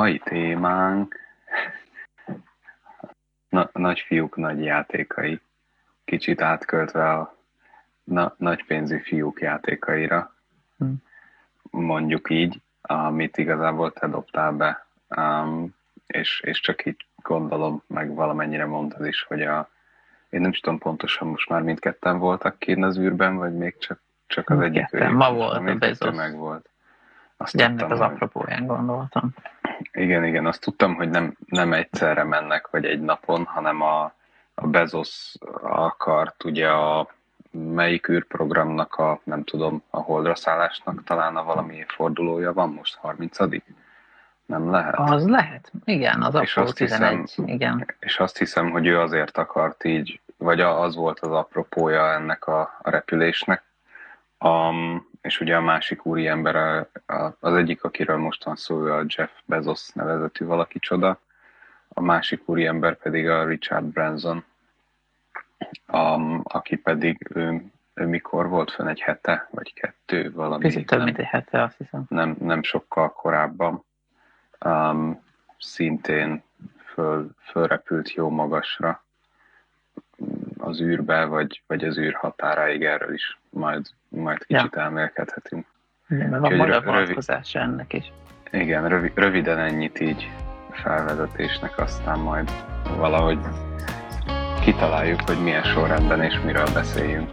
Mai témánk na, nagy fiúk nagy játékai, kicsit átköltve a na, nagy pénzű fiúk játékaira, hm. mondjuk így, amit igazából te dobtál be, um, és, és csak így gondolom, meg valamennyire mondtad is, hogy a, én nem is tudom pontosan, most már mindketten voltak kint az űrben, vagy még csak, csak az egyik Ma volt a Bezos. meg volt. Azt Ugye ennek az apropóján gondoltam. Igen, igen, azt tudtam, hogy nem, nem egyszerre mennek, vagy egy napon, hanem a, a Bezos akart ugye a melyik űrprogramnak a, nem tudom, a holdra szállásnak talán a valami fordulója van most, 30 Nem lehet? Az lehet, igen, az és azt 11, hiszem, igen. És azt hiszem, hogy ő azért akart így, vagy az volt az apropója ennek a, a repülésnek, um, és ugye a másik úriember, a, a, az egyik, akiről most van szó, a Jeff Bezos nevezetű valaki csoda, a másik úriember pedig a Richard Branson, um, aki pedig ő, ő mikor volt fönn egy hete, vagy kettő, valami. Picit több, mint egy hete, azt hiszem. Nem, nem sokkal korábban. Um, szintén föl, fölrepült jó magasra az űrbe, vagy, vagy az űr határáig erről is majd, majd kicsit ja. elmélkedhetünk. Igen, mert van magyar vonatkozása ennek is. Igen, rövid, röviden ennyit így felvezetésnek, aztán majd valahogy kitaláljuk, hogy milyen sorrendben és miről beszéljünk.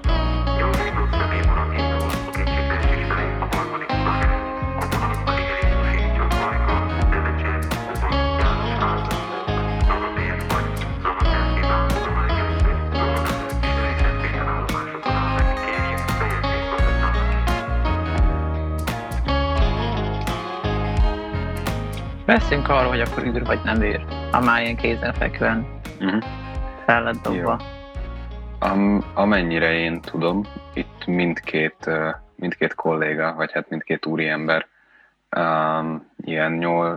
Beszéljünk arról, hogy akkor űr vagy nem űr, ha már ilyen kézenfekvően uh-huh. fel lett dobva. Am, amennyire én tudom, itt mindkét, mindkét kolléga, vagy hát mindkét úriember um, ilyen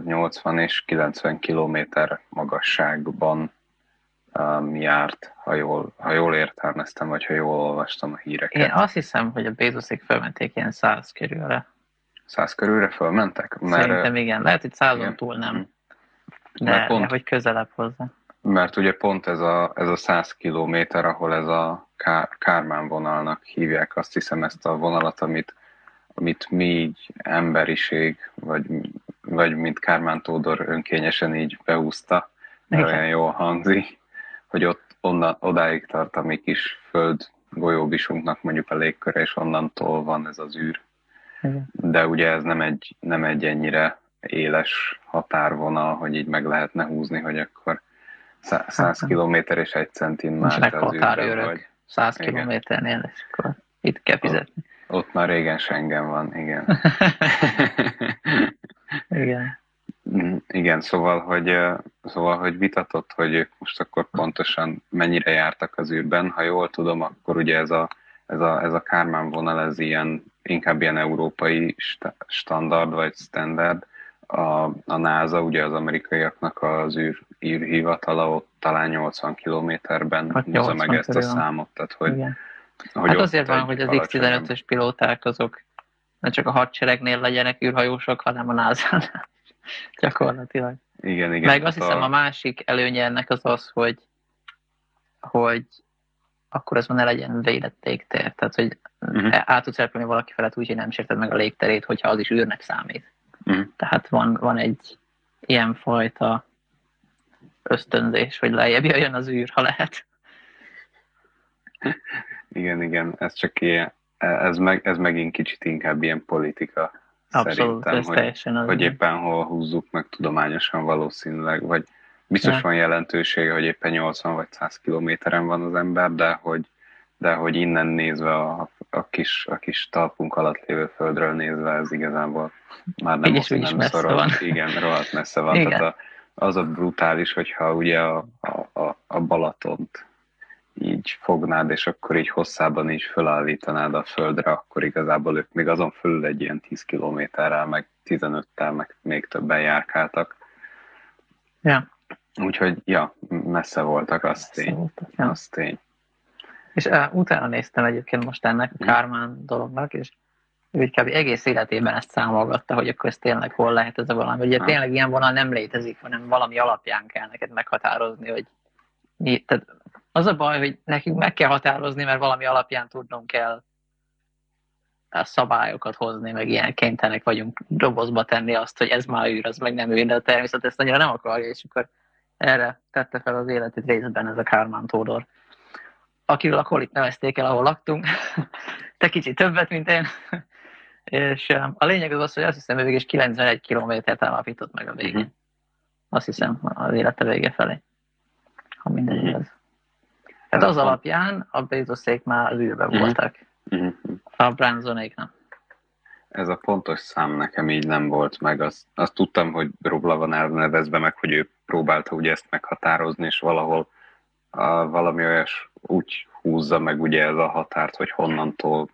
80 és 90 kilométer magasságban um, járt, ha jól, ha jól értelmeztem, vagy ha jól olvastam a híreket. Én azt hiszem, hogy a Bézuszék felmenték ilyen 100 körülre száz körülre fölmentek? Mert, Szerintem igen, lehet, hogy százon túl nem. Mhm. De, mert pont, de hogy közelebb hozzá. Mert ugye pont ez a, ez a 100 kilométer, ahol ez a Kár, Kármán vonalnak hívják, azt hiszem ezt a vonalat, amit, amit mi így emberiség, vagy, vagy mint Kármán Tódor önkényesen így beúzta, mert olyan jól hangzik, hogy ott onnan, odáig tart a mi kis föld golyóbisunknak mondjuk a légköre, és onnantól van ez az űr de ugye ez nem egy, nem egy ennyire éles határvonal, hogy így meg lehetne húzni, hogy akkor 100 hát km és egy centin már az űrben vagy. 100 kilométernél, és akkor itt kell fizetni. Ott, ott már régen Schengen van, igen. igen. Mm, igen, szóval hogy, szóval, hogy vitatott, hogy ők most akkor pontosan mennyire jártak az űrben. Ha jól tudom, akkor ugye ez a, ez a, ez a Kármán vonal, ez ilyen inkább ilyen európai standard vagy standard. A, a NASA, ugye az amerikaiaknak az űr, űrhivatala ott talán 80 kilométerben hát hozza meg ezt a számot. Tehát, hogy, Igen. hogy hát azért van, hogy az X-15-ös pilóták azok ne csak a hadseregnél legyenek űrhajósok, hanem a NASA-nál gyakorlatilag. Igen, igen. Meg azt hiszem a... a másik előnye ennek az az, hogy, hogy akkor ez ne legyen védett légtér. Tehát, hogy uh-huh. át tudsz repülni valaki felett úgy, hogy nem sérted meg a légterét, hogyha az is űrnek számít. Uh-huh. Tehát van, van egy ilyen fajta ösztönzés, hogy lejjebb jöjjön az űr, ha lehet. Igen, igen, ez csak ilyen, ez, meg, ez megint kicsit inkább ilyen politika Abszolút, szerintem, ez hogy, teljesen az hogy éppen hol húzzuk meg tudományosan valószínűleg, vagy biztos ja. van jelentősége, hogy éppen 80 vagy 100 kilométeren van az ember, de hogy, de hogy innen nézve a, a, kis, a kis talpunk alatt lévő földről nézve ez igazából már nem, is, nem szorol. Van. Igen, rohadt messze van. Igen. Tehát a, az a brutális, hogyha ugye a, a, a, a Balatont így fognád, és akkor így hosszában így fölállítanád a földre, akkor igazából ők még azon fölül egy ilyen 10 kilométerrel, meg 15-tel, meg még többen járkáltak. Ja. Úgyhogy, ja, messze voltak, az messze tény. Voltak, ja. Az tény. És uh, utána néztem egyébként most ennek a mhm. Kármán dolognak, és ő kb. egész életében ezt számolgatta, hogy akkor ez tényleg hol lehet ez a valami. Ugye tényleg ilyen vonal nem létezik, hanem valami alapján kell neked meghatározni, hogy mi, tehát az a baj, hogy nekünk meg kell határozni, mert valami alapján tudnunk kell a szabályokat hozni, meg ilyen kénytelenek vagyunk dobozba tenni azt, hogy ez már űr, az meg nem űr, de a természet ezt annyira nem akarja, és akkor erre tette fel az életét részben ez a Kármán Tódor, akiről a kolit nevezték el, ahol laktunk, te kicsit többet, mint én, és a lényeg az az, hogy azt hiszem, hogy végig 91 kilométert állapított meg a végén. Uh-huh. Azt hiszem, az élete vége felé. Ha mindegy uh-huh. Tehát az alapján a Bézoszék már az űrbe uh-huh. voltak. Uh-huh. A Bransonék nem. Ez a pontos szám nekem így nem volt meg. Azt, azt tudtam, hogy Robla van elnevezve meg, hogy ő próbálta ugye ezt meghatározni, és valahol a, valami olyas úgy húzza meg ugye ez a határt, hogy honnantól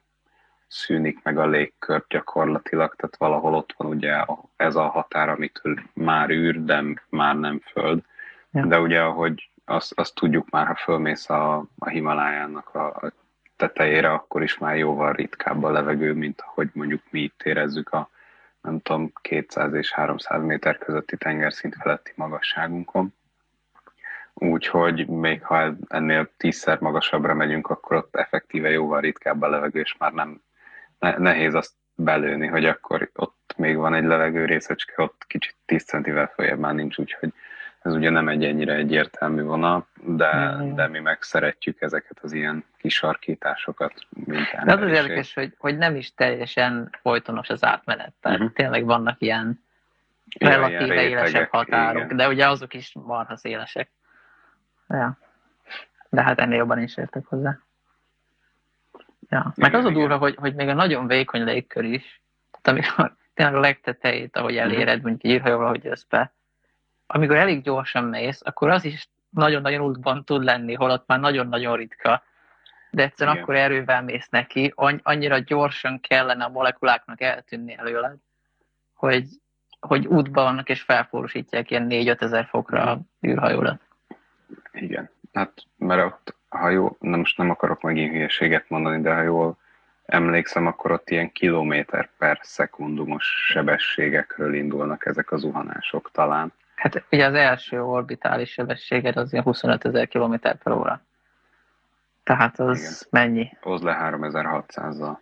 szűnik meg a légkör gyakorlatilag, tehát valahol ott van ugye ez a határ, amitől már űr, de már nem föld. Ja. De ugye, ahogy azt, azt tudjuk már, ha fölmész a, a Himalájának a, a tetejére, akkor is már jóval ritkább a levegő, mint ahogy mondjuk mi itt érezzük a nem tudom, 200 és 300 méter közötti tengerszint feletti magasságunkon. Úgyhogy még ha ennél tízszer magasabbra megyünk, akkor ott effektíve jóval ritkább a levegő, és már nem nehéz azt belőni, hogy akkor ott még van egy levegő részecske, ott kicsit 10 centivel följebb már nincs, úgyhogy ez ugye nem egy ennyire egyértelmű vonal, de, de mi meg szeretjük ezeket az ilyen kis sarkításokat. De az az érdekes, hogy, hogy nem is teljesen folytonos az átmenet, tehát uh-huh. tényleg vannak ilyen relatíve ja, élesebb határok, igen. de ugye azok is marha szélesek. Ja. De hát ennél jobban is értek hozzá. Ja. Meg az a durva, hogy, hogy még a nagyon vékony légkör is, tehát amikor tényleg a legtetejét, ahogy mhm. eléred, mondjuk egy írhajóval, hogy jössz be, amikor elég gyorsan mész, akkor az is nagyon-nagyon útban tud lenni, holott már nagyon-nagyon ritka, de egyszerűen Igen. akkor erővel mész neki, annyira gyorsan kellene a molekuláknak eltűnni előled, hogy, hogy útban vannak és felforosítják ilyen 4-5 ezer fokra a űrhajódat. Igen, hát mert ott ha jó, nem, most nem akarok megint hülyeséget mondani, de ha jól emlékszem, akkor ott ilyen kilométer per szekundumos sebességekről indulnak ezek az zuhanások talán. Hát ugye az első orbitális sebességed az ilyen 25 ezer km per óra. Tehát az Igen. mennyi? Hozd le 3600-zal.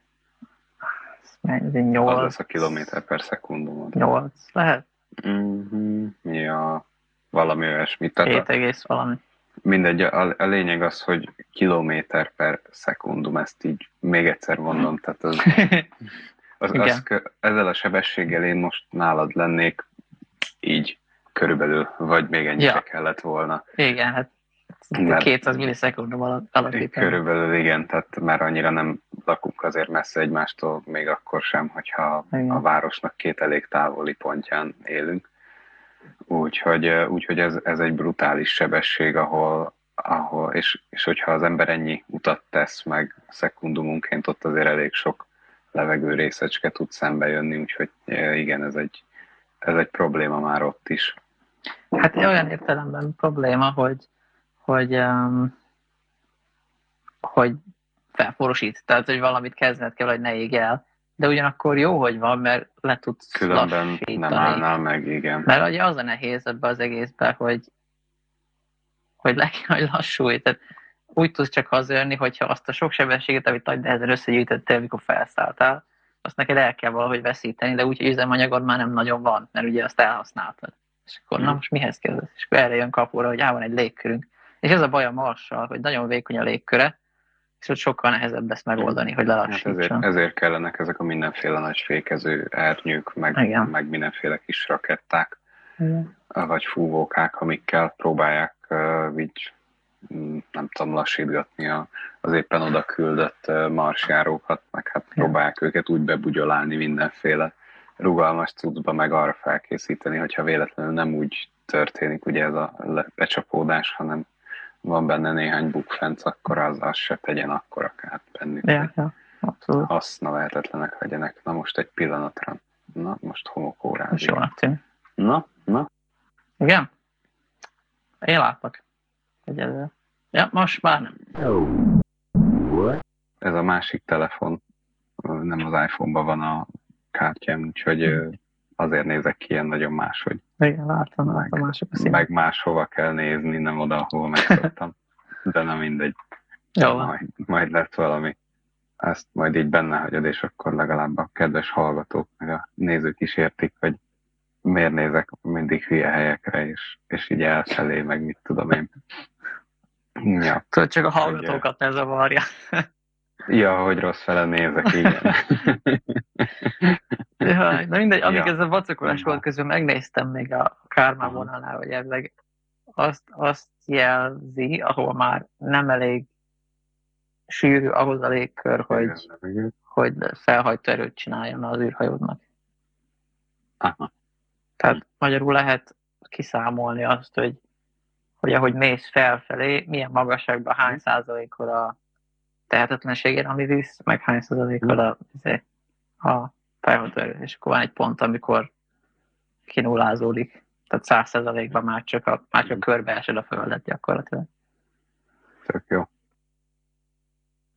mennyi? 8? Az lesz a kilométer per szekundum. 8 lehet? Mm-hmm. Ja, valami olyasmi. 7 egész valami. Mindegy, a, a lényeg az, hogy kilométer per szekundum, ezt így még egyszer mondom, tehát az, az, az, az, ezzel a sebességgel én most nálad lennék így körülbelül, vagy még ennyire ja. kellett volna. Igen, hát mert 200 millisekundum alatt alapítani. Körülbelül igen, tehát már annyira nem lakunk azért messze egymástól, még akkor sem, hogyha igen. a városnak két elég távoli pontján élünk. Úgyhogy, úgyhogy ez, ez egy brutális sebesség, ahol, ahol és, és hogyha az ember ennyi utat tesz meg szekundumunként, ott azért elég sok levegő részecske tud szembe jönni, úgyhogy igen, ez egy, ez egy probléma már ott is. Hát olyan értelemben probléma, hogy, hogy, um, hogy felforosít, tehát hogy valamit kezdned kell, hogy ne ég el de ugyanakkor jó, hogy van, mert le tudsz Különben lassítani. nem állnál meg, igen. Mert ugye az a nehéz ebbe az egészben, hogy, hogy le kell, hogy lassulj. Tehát úgy tudsz csak hazajönni, hogyha azt a sok sebességet, amit nagy nehezen összegyűjtöttél, amikor felszálltál, azt neked el kell valahogy veszíteni, de úgy, hogy üzemanyagod már nem nagyon van, mert ugye azt elhasználtad. És akkor na most mihez kezdesz? És akkor erre jön kapóra, hogy á, van egy légkörünk. És ez a baj a marssal, hogy nagyon vékony a légköre, és ott sokkal nehezebb ezt megoldani, hogy lelassítson. Hát ezért, ezért kellenek ezek a mindenféle nagy fékező ernyők, meg, meg mindenféle kis raketták, Igen. vagy fúvókák, amikkel próbálják uh, így, mm, nem tudom, lassítgatni a, az éppen oda küldött marsjárókat, meg hát Igen. próbálják őket úgy bebugyolálni mindenféle rugalmas cuccba, meg arra felkészíteni, hogyha véletlenül nem úgy történik ugye ez a becsapódás, hanem van benne néhány bukfenc, akkor az, az se tegyen akkor akár bennük. Ja, ja, abszolút. Hasznavehetetlenek legyenek. Na most egy pillanatra. Na, most homokórán. És jónak tűnik. Na, na. Igen? Én látlak. Egyelőre. Ja, most már nem. Ez a másik telefon nem az iPhone-ban van a kártyám, úgyhogy hm. azért nézek ki ilyen nagyon máshogy. Igen, látom, meg, látom mások a Meg máshova kell nézni, nem oda, ahol megszoktam. De nem mindegy. Jó. Majd, majd lesz valami. Ezt majd így benne hagyod, és akkor legalább a kedves hallgatók, meg a nézők is értik, hogy miért nézek mindig hülye helyekre, és, és így elfelé, meg mit tudom én. Ja. Tudod, csak a hallgatókat ne zavarja. Ja, hogy rossz fele nézek, igen. ja, na mindegy, amíg ja. ez a vacakolás volt közben, megnéztem még a Kármán vonalnál, hogy ezek azt, azt jelzi, ahol már nem elég sűrű ahhoz a légkör, hogy, hogy felhajtó erőt csináljon az űrhajódnak. Aha. Tehát magyarul lehet kiszámolni azt, hogy, hogy ahogy mész felfelé, milyen magasságban hány százalékor a tehetetlenségén, ami visz, meg hány százalékor a, izé, a erő. És akkor van egy pont, amikor kinullázódik. Tehát száz százalékban már csak, a, már csak körbe esed a földet gyakorlatilag. Tök jó.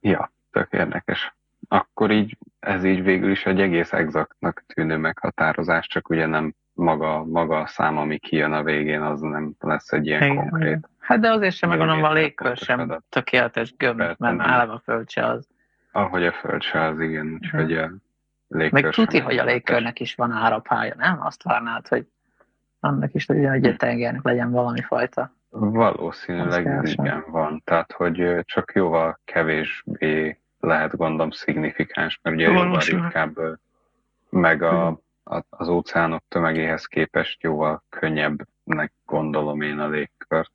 Ja, tök érdekes. Akkor így, ez így végül is egy egész exaktnak tűnő meghatározás, csak ugye nem maga, maga a szám, ami kijön a végén, az nem lesz egy ilyen Igen. konkrét. Hát de azért sem megmondom, a légkör sem adat. tökéletes gömb, mert állam a föld se az. Ahogy a föld se az, igen. Úgyhogy a légkör Meg tuti, hogy a légkörnek is van árapája, nem? Azt várnád, hogy annak is hogy egy tengernek legyen valami fajta. Valószínűleg igen van. Tehát, hogy csak jóval kevésbé lehet gondolom szignifikáns, mert ugye jóval ritkább meg a az óceánok tömegéhez képest jóval könnyebbnek gondolom én a légkört.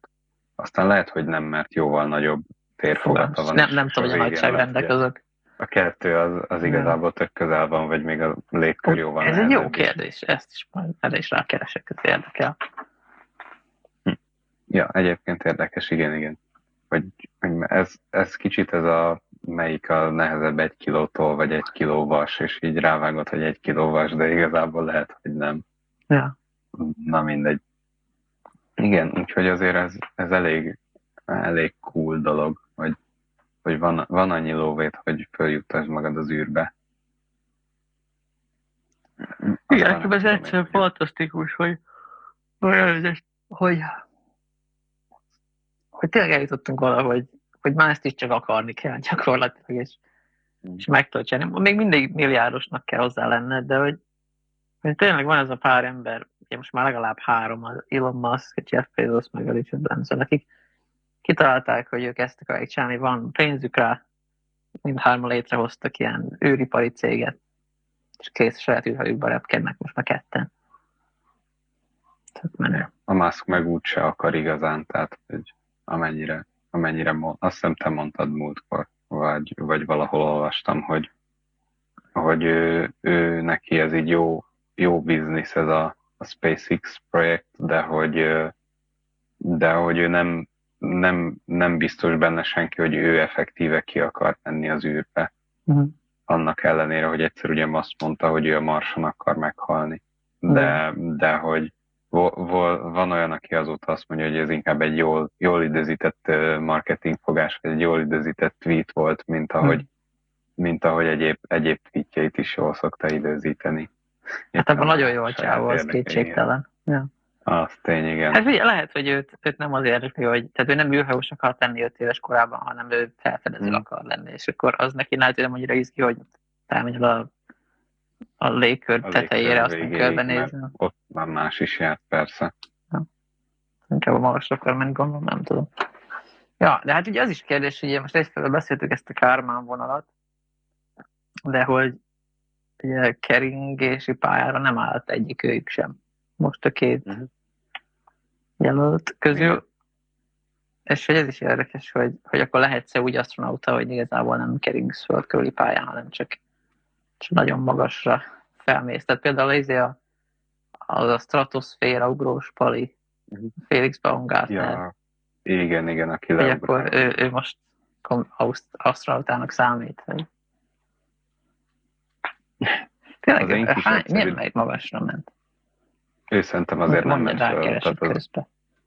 Aztán lehet, hogy nem, mert jóval nagyobb térfogata van. Nem, nem tudom, hogy a nagyságrendek azok. A kettő az, az igazából tök közel van, vagy még a légkör jóval Ez egy jó kérdés, ezt is majd erre is rákeresek, ez érdekel. Hm. Ja, egyébként érdekes, igen, igen. Hogy ez, ez kicsit ez a melyik a nehezebb egy kilótól, vagy egy kiló vas, és így rávágod, hogy egy kiló vas, de igazából lehet, hogy nem. Ja. Na mindegy. Igen, úgyhogy azért ez, ez elég, elég cool dolog, van, van annyi lóvét, hogy följuttasd magad az űrbe. Igen, ez egyszerűen fantasztikus, hogy hogy, hogy, hogy tényleg eljutottunk valahogy hogy már ezt is csak akarni kell gyakorlatilag, és, mm. és meg tudod csinálni. Még mindig milliárdosnak kell hozzá lenne, de hogy, hogy tényleg van ez a pár ember, ugye most már legalább három, az Elon Musk, Jeff Bezos, meg a Richard Branson, akik kitalálták, hogy ők ezt akarják csinálni, van pénzük rá, mindhárman létrehoztak ilyen űripari céget, és kész saját űrhajókba repkednek most már ketten. Tehát menő. A Musk meg úgyse akar igazán, tehát hogy amennyire amennyire azt hiszem te mondtad múltkor, vagy, vagy valahol olvastam, hogy, hogy ő, ő neki ez így jó, jó biznisz ez a, a SpaceX projekt, de hogy, de hogy ő nem, nem, nem biztos benne senki, hogy ő effektíve ki akar menni az űrbe. Uh-huh. Annak ellenére, hogy egyszer ugye azt mondta, hogy ő a Marson akar meghalni. De, uh-huh. de hogy, van olyan, aki azóta azt mondja, hogy ez inkább egy jól, jól időzített marketingfogás, vagy egy jól időzített tweet volt, mint ahogy, hmm. mint ahogy egyéb, egyéb tweetjeit is jól szokta időzíteni. Hát ebben nagyon jól csávó, az kétségtelen. Ja. Az tény, igen. Hát ugye, lehet, hogy őt, őt nem az érdekli, hogy tehát ő nem űrhajós akar lenni 5 éves korában, hanem ő felfedező hmm. akar lenni, és akkor az neki lehet, hogy nem annyira izgi, hogy elmegy a a légkör a tetejére, aztán körbenézni. Ott már más is járt, persze. Ja. Inkább a magasra akar menni, gondolom, nem tudom. Ja, de hát ugye az is kérdés, hogy most egyfelől beszéltük ezt a Kármán vonalat, de hogy ugye keringési pályára nem állt egyik őjük sem. Most a két uh-huh. jelölt közül. És hogy ez is érdekes, hogy, hogy akkor lehetsz-e úgy astronauta, hogy igazából nem keringsz földkörüli pályán, hanem csak és nagyon magasra felmész. Tehát például az a, az a stratoszféra ugrós pali, uh-huh. Félix Baumgartner. Ja, igen, igen, aki Hogy akkor ő, ő most asztrautának számít. Vagy... Tényleg, hány, miért megy magasra ment? Ő szerintem azért nem ment föl. Tehát az,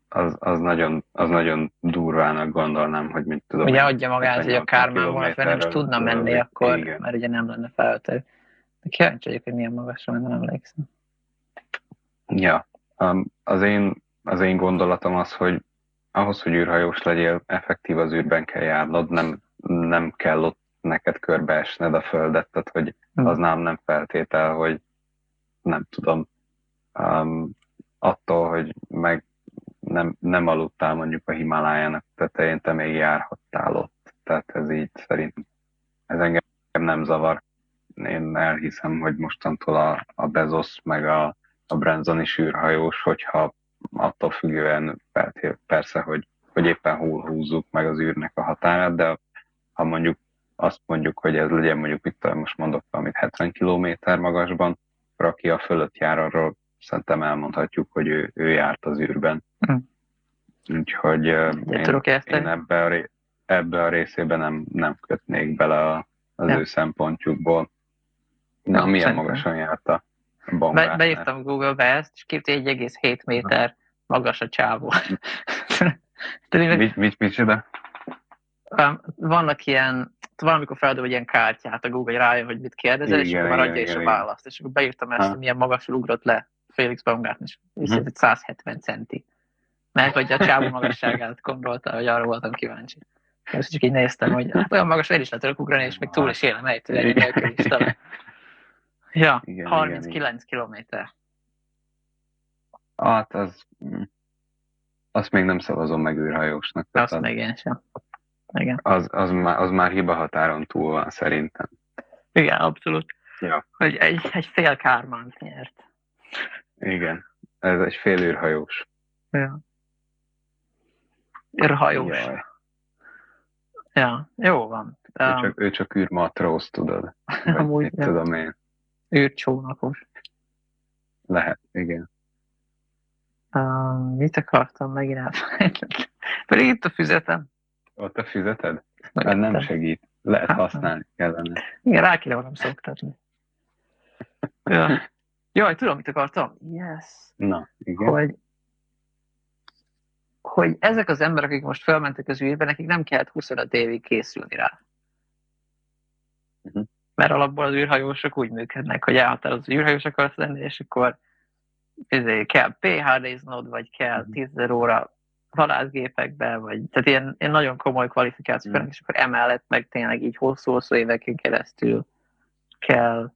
az, az, nagyon, az nagyon durvának gondolnám, hogy mit tudom. Ugye adja magát, hogy a Kármán vonat nem is tudna menni akkor, igen. mert ugye nem lenne feltő. De kíváncsi vagyok, hogy milyen magasra nem emlékszem. Ja, um, az én, az én gondolatom az, hogy ahhoz, hogy űrhajós legyél, effektív az űrben kell járnod, nem, nem kell ott neked körbeesned a földet, tehát hogy hm. az nem, nem feltétel, hogy nem tudom, um, attól, hogy meg nem, nem aludtál mondjuk a Himalájának tetején, te még járhattál ott. Tehát ez így szerint, ez engem nem zavar. Én elhiszem, hogy mostantól a, a Bezos meg a, a Branson is űrhajós, hogyha attól függően persze, hogy, hogy éppen hol húzzuk meg az űrnek a határát, de ha mondjuk azt mondjuk, hogy ez legyen mondjuk, mit most mondok valamit 70 km magasban, akkor aki a fölött jár, arról szerintem elmondhatjuk, hogy ő, ő járt az űrben. Hm. Úgyhogy én, én ebbe, a, ebbe a részében nem, nem kötnék bele az ja. ő szempontjukból. Na, ja, milyen szerintem. magasan járt a Be, beírtam Google-be ezt, és képti 1,7 méter magas a csávó. mit, mit, mit, mit Vannak ilyen valamikor feldobod ilyen kártyát a Google, rájön, hogy mit kérdezel, igen, és akkor már adja is a választ. És akkor beírtam ezt, hogy milyen magasról ugrott le Félix Baumgartner, és ez egy 170 centi. Mert hogy a csávó magasságát gondolta, hogy arra voltam kíváncsi. És csak így néztem, hogy hát olyan magas én is le tudok ugrani, és még túl is élem ejtő egy nélkül is talán. Ja, igen, 39 kilométer. Hát az, azt még nem szavazom meg űrhajósnak. Azt az, még én sem. Igen. Az, az, már, az már hiba határon túl van szerintem. Igen, abszolút. Ja. Hogy egy, egy fél kármánt nyert. Igen, ez egy fél űrhajós. Ja. Űrhajós. Jaj. Ja, jó van. Ő um, csak, ő csak űrmatróz, tudod. Amúgy, ja. tudom én. Űrcsónakos. Lehet, igen. Um, mit akartam megint Pedig itt a füzetem. Ott a füzeted? Mert nem segít. Lehet hát, használni kellene. Igen, rá kéne valam szoktatni. ja. Jaj, tudom, mit akartam? Yes. Na, igen. Hogy, hogy ezek az emberek, akik most felmentek az űrbe, nekik nem kellett 25 évig készülni rá. Uh-huh. Mert alapból az űrhajósok úgy működnek, hogy elhatározó az űrhajós akarsz lenni, és akkor ezért kell PHD-znod, vagy kell uh-huh. 10 óra halászgépekbe, vagy tehát ilyen, ilyen nagyon komoly kvalifikációk, mm. és akkor emellett meg tényleg így hosszú-hosszú éveken keresztül kell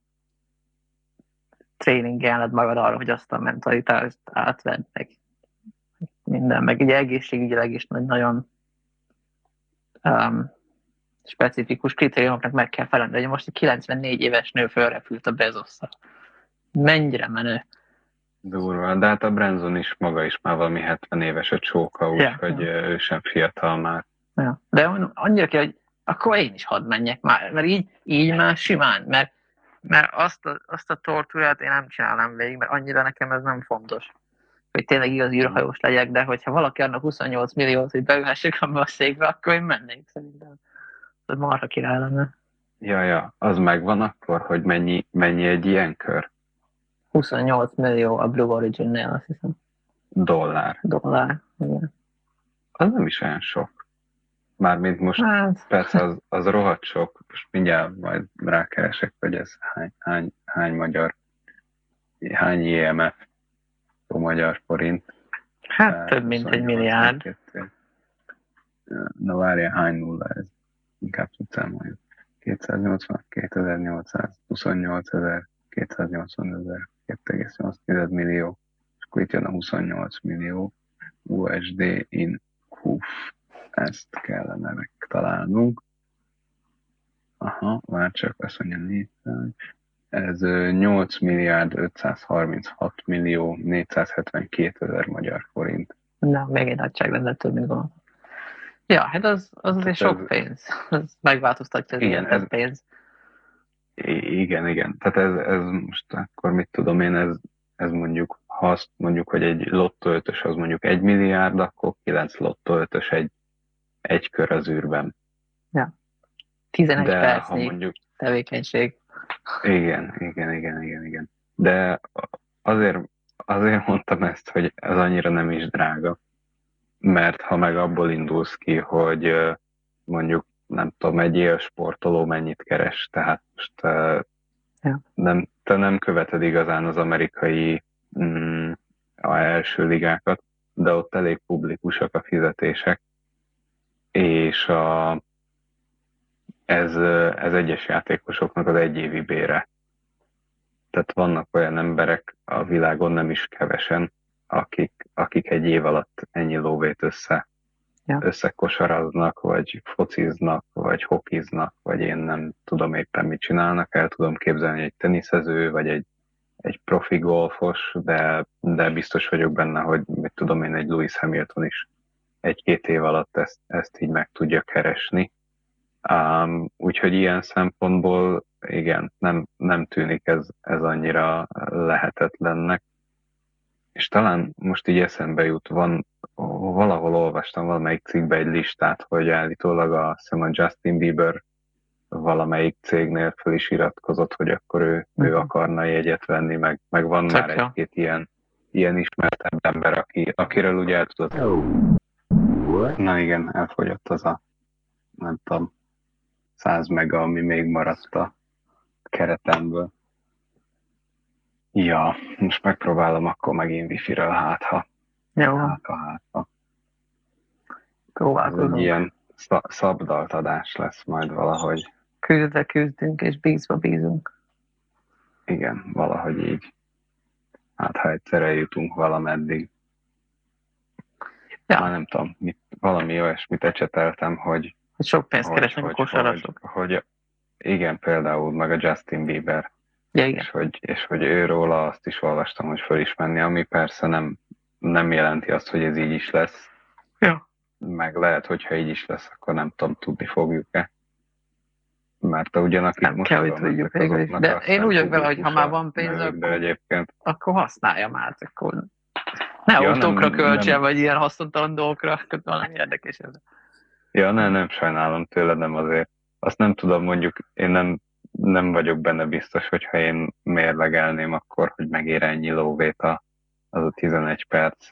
tréningelned magad arra, hogy azt a mentalitást átvedd meg minden, meg ugye egészségügyileg is nagyon um, specifikus kritériumoknak meg kell felelni. De most egy 94 éves nő fölrepült a Bezosszal. Mennyire menő. Durva, de hát a Branson is maga is már valami 70 éves a csóka, úgyhogy ja. ő sem fiatal már. Ja. De annyira kell, hogy akkor én is hadd menjek már, mert így, így már simán, mert, mert azt, a, azt a tortúrát én nem csinálom végig, mert annyira nekem ez nem fontos, hogy tényleg igaz űrhajós legyek, de hogyha valaki annak 28 milliót, hogy beülhessek a székbe, akkor én mennék szerintem. Ez marha király lenne. Ja, ja, az megvan akkor, hogy mennyi, mennyi egy ilyen kör? 28 millió a Blue Origin-nél, azt hiszem. Dollár. Dollár, igen. Az nem is olyan sok. Mármint most hát. persze az, az rohadt sok, most mindjárt majd rákeresek, hogy ez hány, hány, hány magyar, hány IMF magyar forint. Hát uh, több mint egy milliárd. Na várja, hány nulla ez? Inkább tudszám, 280, 2800, 28 ezer, 280 ezer. 2,8 millió, és akkor itt jön a 28 millió USD in HUF. Ezt kellene megtalálnunk. Aha, már csak azt mondja 400. Ez 8 milliárd 536 millió 472 ezer magyar forint. Na, még egy nagyságrendel több, mint gondolom. Ja, hát az, az azért sok ez, pénz. Ez megváltoztatja az igen, ez, pénz. Igen, igen. Tehát ez, ez most akkor mit tudom én, ez, ez mondjuk, ha azt mondjuk, hogy egy lottó ötös az mondjuk egy milliárd, akkor kilenc lottó ötös egy, egy kör az űrben. Ja. 11 De percnyi mondjuk, tevékenység. Igen, igen, igen, igen, igen. De azért, azért mondtam ezt, hogy ez annyira nem is drága. mert ha meg abból indulsz ki, hogy mondjuk nem tudom, egy élsportoló mennyit keres, tehát most ja. nem, te nem követed igazán az amerikai mm, a első ligákat, de ott elég publikusak a fizetések, és a, ez, ez egyes játékosoknak az egyévi bére. Tehát vannak olyan emberek a világon nem is kevesen, akik, akik egy év alatt ennyi lóvét össze, ja. összekosaraznak, vagy fociznak, vagy hokiznak, vagy én nem tudom éppen mit csinálnak. El tudom képzelni egy teniszező, vagy egy, egy profi golfos, de, de biztos vagyok benne, hogy mit tudom én, egy Lewis Hamilton is egy-két év alatt ezt, ezt így meg tudja keresni. Um, úgyhogy ilyen szempontból igen, nem, nem tűnik ez, ez annyira lehetetlennek. És talán most így eszembe jut, van, valahol olvastam valamelyik cikkbe egy listát, hogy állítólag a, a Justin Bieber valamelyik cégnél föl is iratkozott, hogy akkor ő, ő mhm. akarna jegyet venni, meg, meg van Csak már egy-két ilyen, ilyen ismertebb ember, aki, akiről ugye el tudod. Na igen, elfogyott az a, nem tudom, 100 mega, ami még maradt a keretemből. Ja, most megpróbálom akkor megint wifi-ről, hát ha. Jó. Hát ha, hát ha. Próbálkozunk. Egy ilyen szabdalt adás lesz majd valahogy. Küzdve küzdünk, és bízva bízunk. Igen, valahogy így. Hát ha egyszer eljutunk valameddig. Ja. Már nem tudom, mit, valami olyasmit ecseteltem, hogy... Hogy sok pénzt keresnek a kosarasok. Hogy, hogy, igen, például, meg a Justin Bieber. Ja, igen. És hogy, és hogy őróla azt is olvastam, hogy föl is menni, ami persze nem, nem jelenti azt, hogy ez így is lesz. Ja. Meg lehet, hogyha így is lesz, akkor nem tudom, tudni fogjuk-e. Mert ugyanak nem kell, hogy tudjuk végül De én úgy vagyok vele, hogy ha már van pénz, akkor, egyébként. akkor használja már, akkor ne ja, autókra költse, vagy ilyen haszontalan dolgokra, valami érdekes ez. Ja, nem, nem sajnálom tőle, nem azért. Azt nem tudom, mondjuk én nem nem vagyok benne biztos, hogyha én mérlegelném akkor, hogy megér ennyi lóvét a, az a 11 perc.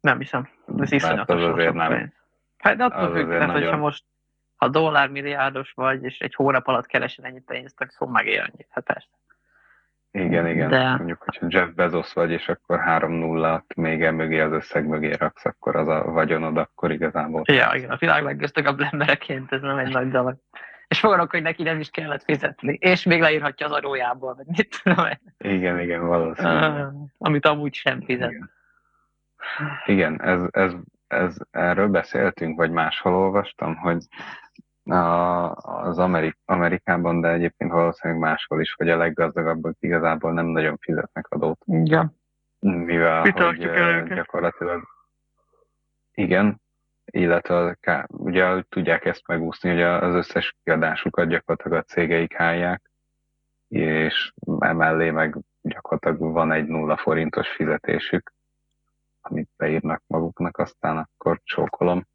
Nem hiszem. Ez iszonyatos az azért nem. Hát de attól függ, tehát nagyon... hogyha most ha dollármilliárdos vagy, és egy hónap alatt keresel ennyit pénzt, akkor megér annyit. Hát persze. Igen, igen. De... Mondjuk, hogyha Jeff Bezos vagy, és akkor három nullát még el mögé az összeg mögé raksz, akkor az a vagyonod, akkor igazából... Ja, igen, a világ leggazdagabb embereként ez nem egy nagy dolog és fogadok, hogy neki nem is kellett fizetni, és még leírhatja az adójából, vagy mit tudom Igen, igen, valószínűleg. Amit amúgy sem fizet. Igen, igen ez, ez, ez, erről beszéltünk, vagy máshol olvastam, hogy az Amerik, Amerikában, de egyébként valószínűleg máshol is, hogy a leggazdagabbak igazából nem nagyon fizetnek adót. Igen. Mivel, Mi hogy gyakorlatilag igen, illetve ugye tudják ezt megúszni, hogy az összes kiadásukat gyakorlatilag a cégeik állják, és emellé meg gyakorlatilag van egy nulla forintos fizetésük, amit beírnak maguknak, aztán akkor csókolom.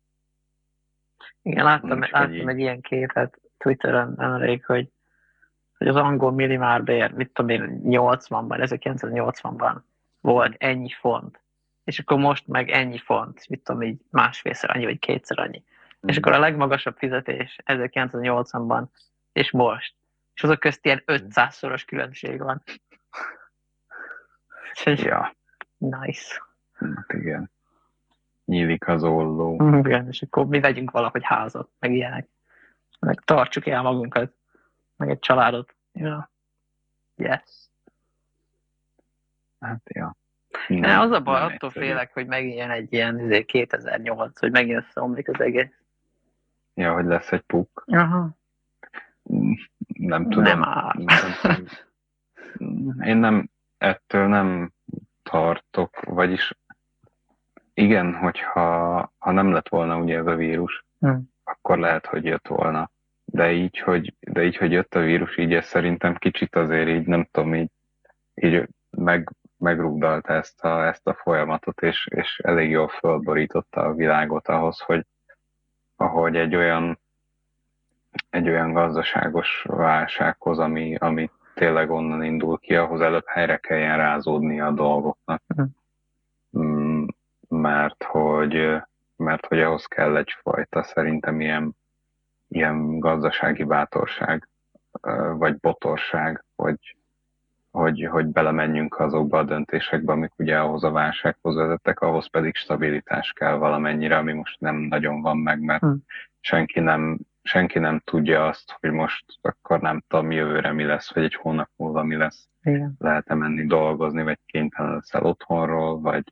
Igen, láttam, Nincs, láttam egy ilyen képet Twitteren nemrég, hogy, hogy az angol bér, mit tudom én, 80-ban, 1980-ban volt ennyi font és akkor most meg ennyi font, mit tudom így másfélszer annyi, vagy kétszer annyi. Mm. És akkor a legmagasabb fizetés 1980-ban, és most. És azok közt ilyen 500-szoros különbség van. ja. Nice. Hát igen. Nyílik az olló. Igen, és akkor mi vegyünk valahogy házat, meg ilyenek. Meg tartsuk el magunkat, meg egy családot. Ja. Yes. Hát, ja. Nem, az a baj, attól egyszerű. félek, hogy megint jön egy ilyen 2008, izé, hogy megint összeomlik az egész. Ja, hogy lesz egy puk. Aha. Nem tudom. Nem áll. Nem, én nem, ettől nem tartok, vagyis igen, hogyha ha nem lett volna ugye ez a vírus, hmm. akkor lehet, hogy jött volna. De így, hogy, de így, hogy jött a vírus, így ez szerintem kicsit azért így, nem tudom, így, így meg, megrugdalta ezt a, ezt a folyamatot, és, és elég jól fölborította a világot ahhoz, hogy ahogy egy olyan, egy olyan gazdaságos válsághoz, ami, ami tényleg onnan indul ki, ahhoz előbb helyre kelljen rázódni a dolgoknak. Mert hogy, mert hogy ahhoz kell egyfajta szerintem ilyen, ilyen gazdasági bátorság, vagy botorság, hogy, hogy, hogy belemenjünk azokba a döntésekbe, amik ugye ahhoz a válsághoz vezettek, ahhoz pedig stabilitás kell valamennyire, ami most nem nagyon van meg, mert hmm. senki, nem, senki nem tudja azt, hogy most akkor nem tudom jövőre mi lesz, vagy egy hónap múlva mi lesz. Igen. Lehet-e menni dolgozni, vagy kénytelen leszel otthonról, vagy,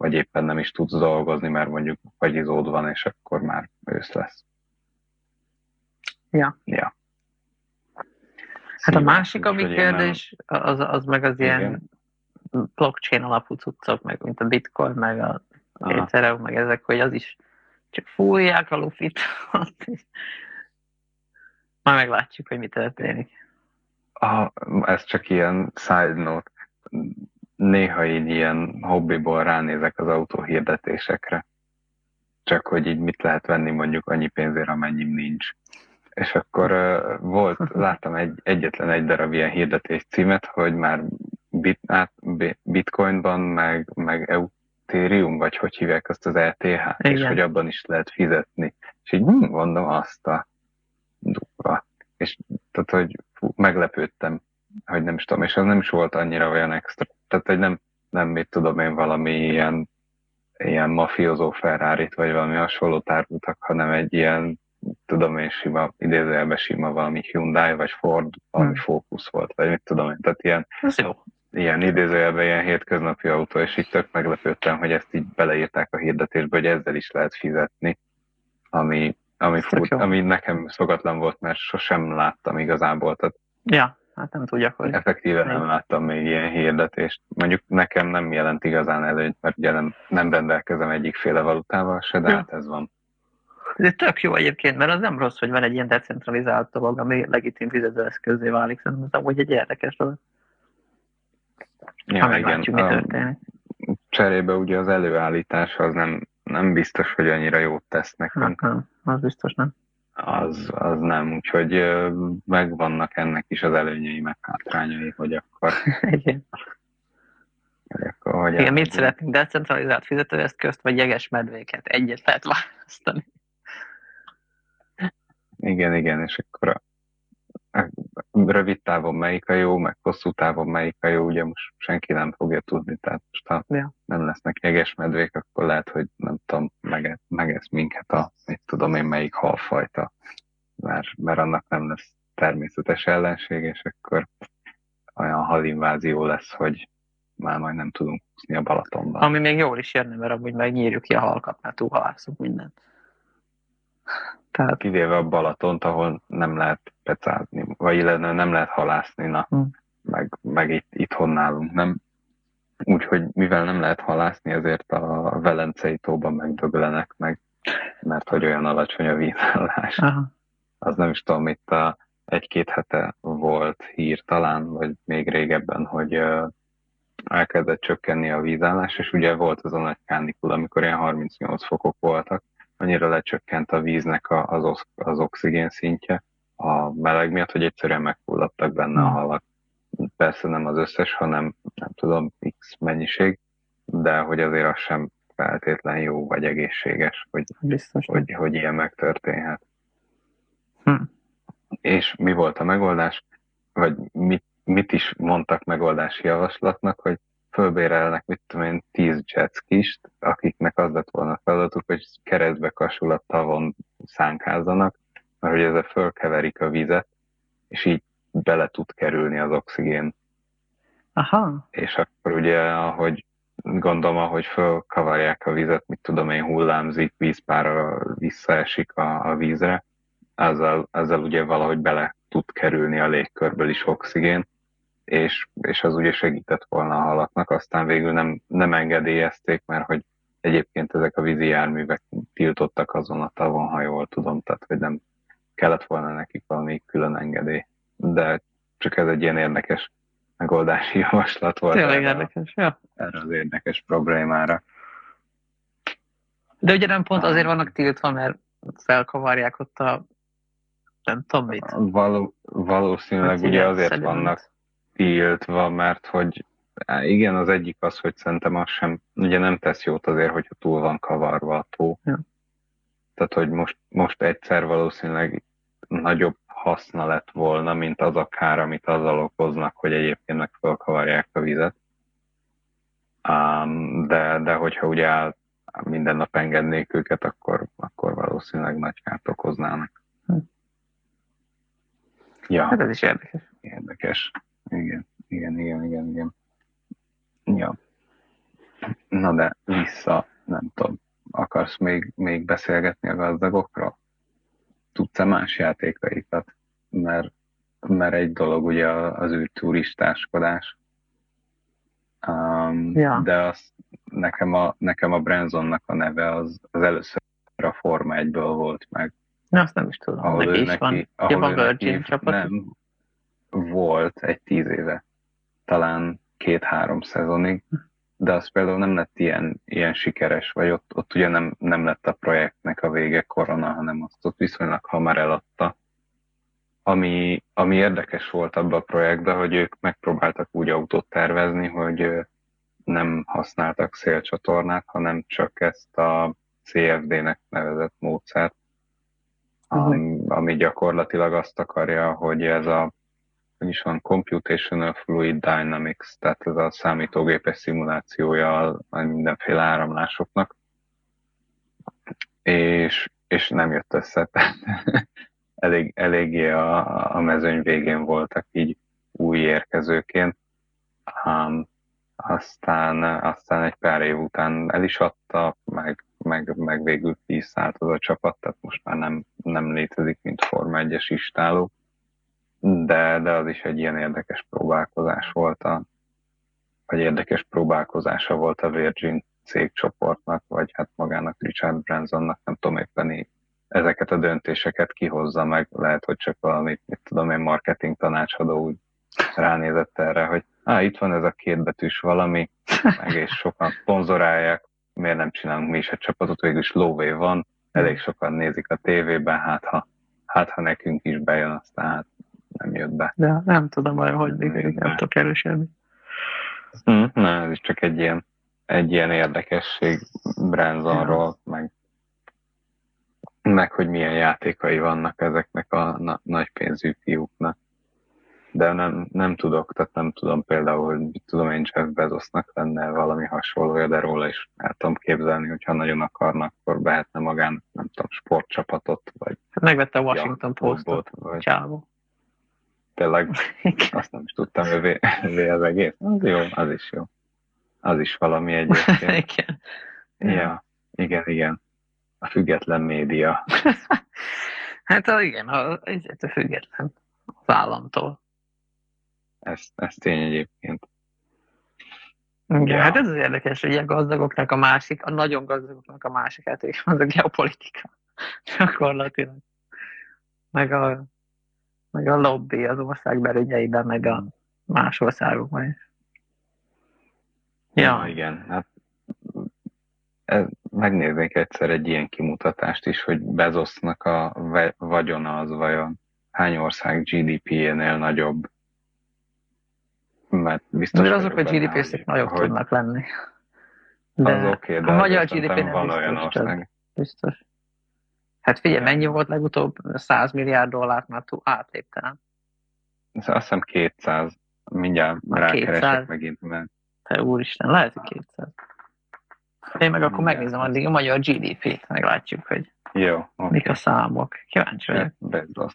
vagy éppen nem is tudsz dolgozni, mert mondjuk fagyizód van, és akkor már ősz lesz. Ja. Ja. Hát a másik, ami kérdés, az, az meg az Igen. ilyen blockchain alapú cuccok, meg mint a bitcoin, meg a Ethereum, meg ezek, hogy az is csak fújják a lufit. Majd meglátjuk, hogy mi történik. A, ez csak ilyen side note. Néha így ilyen hobbiból ránézek az autóhirdetésekre. Csak hogy így mit lehet venni mondjuk annyi pénzért, amennyim nincs és akkor uh, volt, láttam egy, egyetlen egy darab ilyen hirdetés címet, hogy már bit, át, bitcoinban, meg, meg Ethereum, vagy hogy hívják azt az ETH, Igen. és hogy abban is lehet fizetni. És így hm, mondom azt a durva. És tehát, hogy fú, meglepődtem, hogy nem is tudom, és az nem is volt annyira olyan extra. Tehát, hogy nem, nem mit tudom én, valami ilyen, ilyen mafiózó ferrari vagy valami hasonló árultak, hanem egy ilyen tudom én sima, idézőjelben sima valami Hyundai, vagy Ford, valami hmm. Focus volt, vagy mit tudom én, tehát ilyen, Ez jó. ilyen idézőjelben ilyen hétköznapi autó, és így tök meglepődtem, hogy ezt így beleírták a hirdetésbe, hogy ezzel is lehet fizetni, ami, ami, fut, ami nekem szokatlan volt, mert sosem láttam igazából, tehát ja, hát nem tudjak, hogy... Effektíven nem láttam még ilyen hirdetést. Mondjuk nekem nem jelent igazán előnyt, mert ugye nem, nem rendelkezem egyikféle valutával se, de ja. hát ez van. Ez tök jó egyébként, mert az nem rossz, hogy van egy ilyen decentralizált dolog, ami legitim fizetőeszközé válik. Szerintem ez amúgy egy érdekes dolog. Ja, ha meglátjuk, mi történik. Cserébe ugye az előállítás az nem, nem biztos, hogy annyira jót tesz nekünk. Nem, az biztos nem. Az, az nem, úgyhogy megvannak ennek is az előnyei, meg hátrányai, hogy akkor... Igen. Hogy akkor hogy Igen, mit szeretnénk? Decentralizált fizetőeszközt, vagy jeges medvéket? Egyet lehet választani. Igen, igen, és akkor rövid távon melyik a jó, meg hosszú távon melyik a jó, ugye most senki nem fogja tudni, tehát most ha ja. nem lesznek jeges medvék, akkor lehet, hogy nem tudom, megesz, megesz minket a, mit tudom én, melyik halfajta, mert, mert annak nem lesz természetes ellenség, és akkor olyan halinvázió lesz, hogy már majd nem tudunk húzni a Balatonban. Ami még jól is jönne, mert amúgy megnyírjuk ki a halkat, mert túlhalászunk mindent. Tehát... Kivéve a Balatont, ahol nem lehet pecázni, vagy illetve nem lehet halászni, na, hmm. meg, meg itt, itthon nálunk nem. Úgyhogy mivel nem lehet halászni, ezért a Velencei tóban megdöglenek meg, mert hogy olyan alacsony a vízállás. Aha. Az nem is tudom, itt a egy-két hete volt hír talán, vagy még régebben, hogy elkezdett csökkenni a vízállás, és ugye volt az a nagy kánikul, amikor ilyen 38 fokok voltak, annyira lecsökkent a víznek az, az oxigén szintje a meleg miatt, hogy egyszerűen megfulladtak benne a hmm. halak. Persze nem az összes, hanem nem tudom, x mennyiség, de hogy azért az sem feltétlen jó vagy egészséges, hogy, Biztos hogy, hogy ilyen megtörténhet. Hm. És mi volt a megoldás? Vagy mit, mit is mondtak megoldási javaslatnak, hogy fölbérelnek, mit tudom én, tíz jetskist, akiknek az lett volna a feladatuk, hogy keresztbe kasul a tavon szánkázzanak, mert hogy ezzel fölkeverik a vizet, és így bele tud kerülni az oxigén. Aha. És akkor ugye, ahogy gondolom, ahogy fölkavarják a vizet, mit tudom én, hullámzik, vízpára visszaesik a, a vízre, ezzel, ezzel ugye valahogy bele tud kerülni a légkörből is oxigén, és, és az ugye segített volna a halaknak, aztán végül nem, nem engedélyezték, mert hogy egyébként ezek a vízi járművek tiltottak azon a tavon, ha jól tudom, tehát hogy nem kellett volna nekik valami külön engedély. De csak ez egy ilyen érdekes megoldási javaslat volt. Tényleg érdekes, ja. Erre az érdekes problémára. De ugye nem pont azért vannak tiltva, mert felkavarják ott a nem tudom mit. Való, valószínűleg hát ugye azért vannak tiltva, mert hogy igen, az egyik az, hogy szerintem az sem, ugye nem tesz jót azért, hogyha túl van kavarva a tó, ja. tehát hogy most, most egyszer valószínűleg nagyobb haszna lett volna, mint az a kár, amit azzal okoznak, hogy egyébként meg felkavarják a vizet. Um, de, de hogyha ugye minden nap engednék őket, akkor, akkor valószínűleg nagy kárt okoznának. Hm. Ja. Hát ez is érdekes. Érdekes. Igen, igen, igen, igen, igen. Ja. Na de vissza, nem tudom, akarsz még, még beszélgetni a gazdagokról? Tudsz-e más játékaikat? Mert, mert egy dolog ugye az űrturistáskodás, um, ja. de az, nekem a, nekem a Brenzonnak a neve az, az először a Forma 1 volt meg. Na, azt nem is tudom. Ahol neki is neki, van. Ahol ja, van Virgin neki, csapat? Nem, volt egy tíz éve, talán két-három szezonig, de az például nem lett ilyen, ilyen sikeres, vagy ott, ott ugye nem, nem lett a projektnek a vége korona, hanem azt ott viszonylag hamar eladta. Ami, ami érdekes volt abban a projektben, hogy ők megpróbáltak úgy autót tervezni, hogy nem használtak szélcsatornát, hanem csak ezt a CFD-nek nevezett módszert, ami, ami gyakorlatilag azt akarja, hogy ez a is van, Computational Fluid Dynamics, tehát ez a számítógépes szimulációja mindenféle áramlásoknak, és, és nem jött össze, tehát elég, eléggé a, a mezőny végén voltak így új érkezőként. Um, aztán, aztán egy pár év után el is adta, meg, meg, meg végül kiszállt az a csapat, tehát most már nem, nem létezik, mint Forma 1-es istáló de, de az is egy ilyen érdekes próbálkozás volt, a, vagy érdekes próbálkozása volt a Virgin cégcsoportnak, vagy hát magának Richard Bransonnak, nem tudom éppen ezeket a döntéseket kihozza meg, lehet, hogy csak valami, mit tudom én, marketing tanácsadó úgy ránézett erre, hogy á, itt van ez a kétbetűs valami, meg és sokan szponzorálják, miért nem csinálunk mi is egy csapatot, végülis lóvé van, elég sokan nézik a tévében, hát ha, hát ha nekünk is bejön, aztán hát nem jött be. De nem tudom hogy nem tudok erősödni. Hm, na, ez is csak egy ilyen, egy ilyen érdekesség Bransonról, ja. meg, meg hogy milyen játékai vannak ezeknek a na, nagy pénzű fiúknak. De nem, nem tudok, tehát nem tudom például, hogy tudom én Jeff Bezosnak lenne valami hasonlója, de róla is el tudom képzelni, hogyha nagyon akarnak, akkor behetne magának, nem tudom, sportcsapatot, vagy... Hát megvette a Washington Postot, vagy... Csávó tényleg azt nem is tudtam, hogy övé az egész. Az jó, az is jó. Az is valami egyébként. igen. Ja, igen, igen. A független média. hát igen, a, a független az államtól. Ez, ez tény egyébként. Igen, ja. hát ez az érdekes, hogy a gazdagoknak a másik, a nagyon gazdagoknak a másik hát az a geopolitika. Gyakorlatilag. Meg a meg a lobby az ország belügyeiben, meg a más országokban is. Ja. igen, hát ez, megnéznék egyszer egy ilyen kimutatást is, hogy Bezosznak a vagyona az vajon hány ország GDP-jénél nagyobb. Mert biztos de azok a GDP-szek nagyobb hogy... tudnak lenni. De az okay, de a magyar GDP nem biztos, ország. biztos. Hát figyelj, mennyi volt legutóbb? 100 milliárd dollárt már túl átlépte, nem? Azt hiszem 200. Mindjárt rákeresek megint, mert... Te úristen, lehet, hogy 200. Én meg akkor megnézem addig a magyar GDP-t, meglátjuk, hogy Jó, okay. mik a számok. Kíváncsi vagyok. Bezos.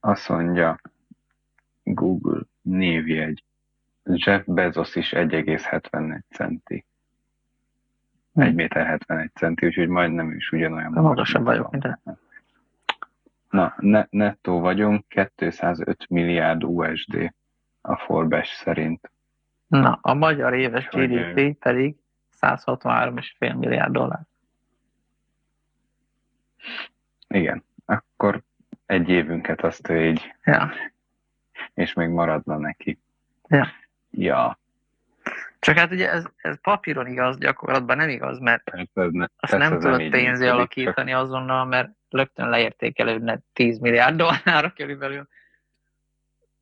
Azt mondja, Google névjegy. Jeff Bezos is 1,71 centi. 1 hm. méter 71 centi, úgyhogy majdnem is ugyanolyan. Magasabb vagyok, mint Na, ne, nettó vagyunk, 205 milliárd USD a Forbes szerint. Na, a magyar éves GDP pedig 163,5 milliárd dollár. Igen, akkor egy évünket azt így, ja. és még maradna neki. Ja. Ja, csak hát ugye ez, ez papíron igaz, gyakorlatban nem igaz, mert ez ne, azt nem tudod pénzé alakítani csak... azonnal, mert rögtön leértékelődne 10 milliárd dollárra körülbelül.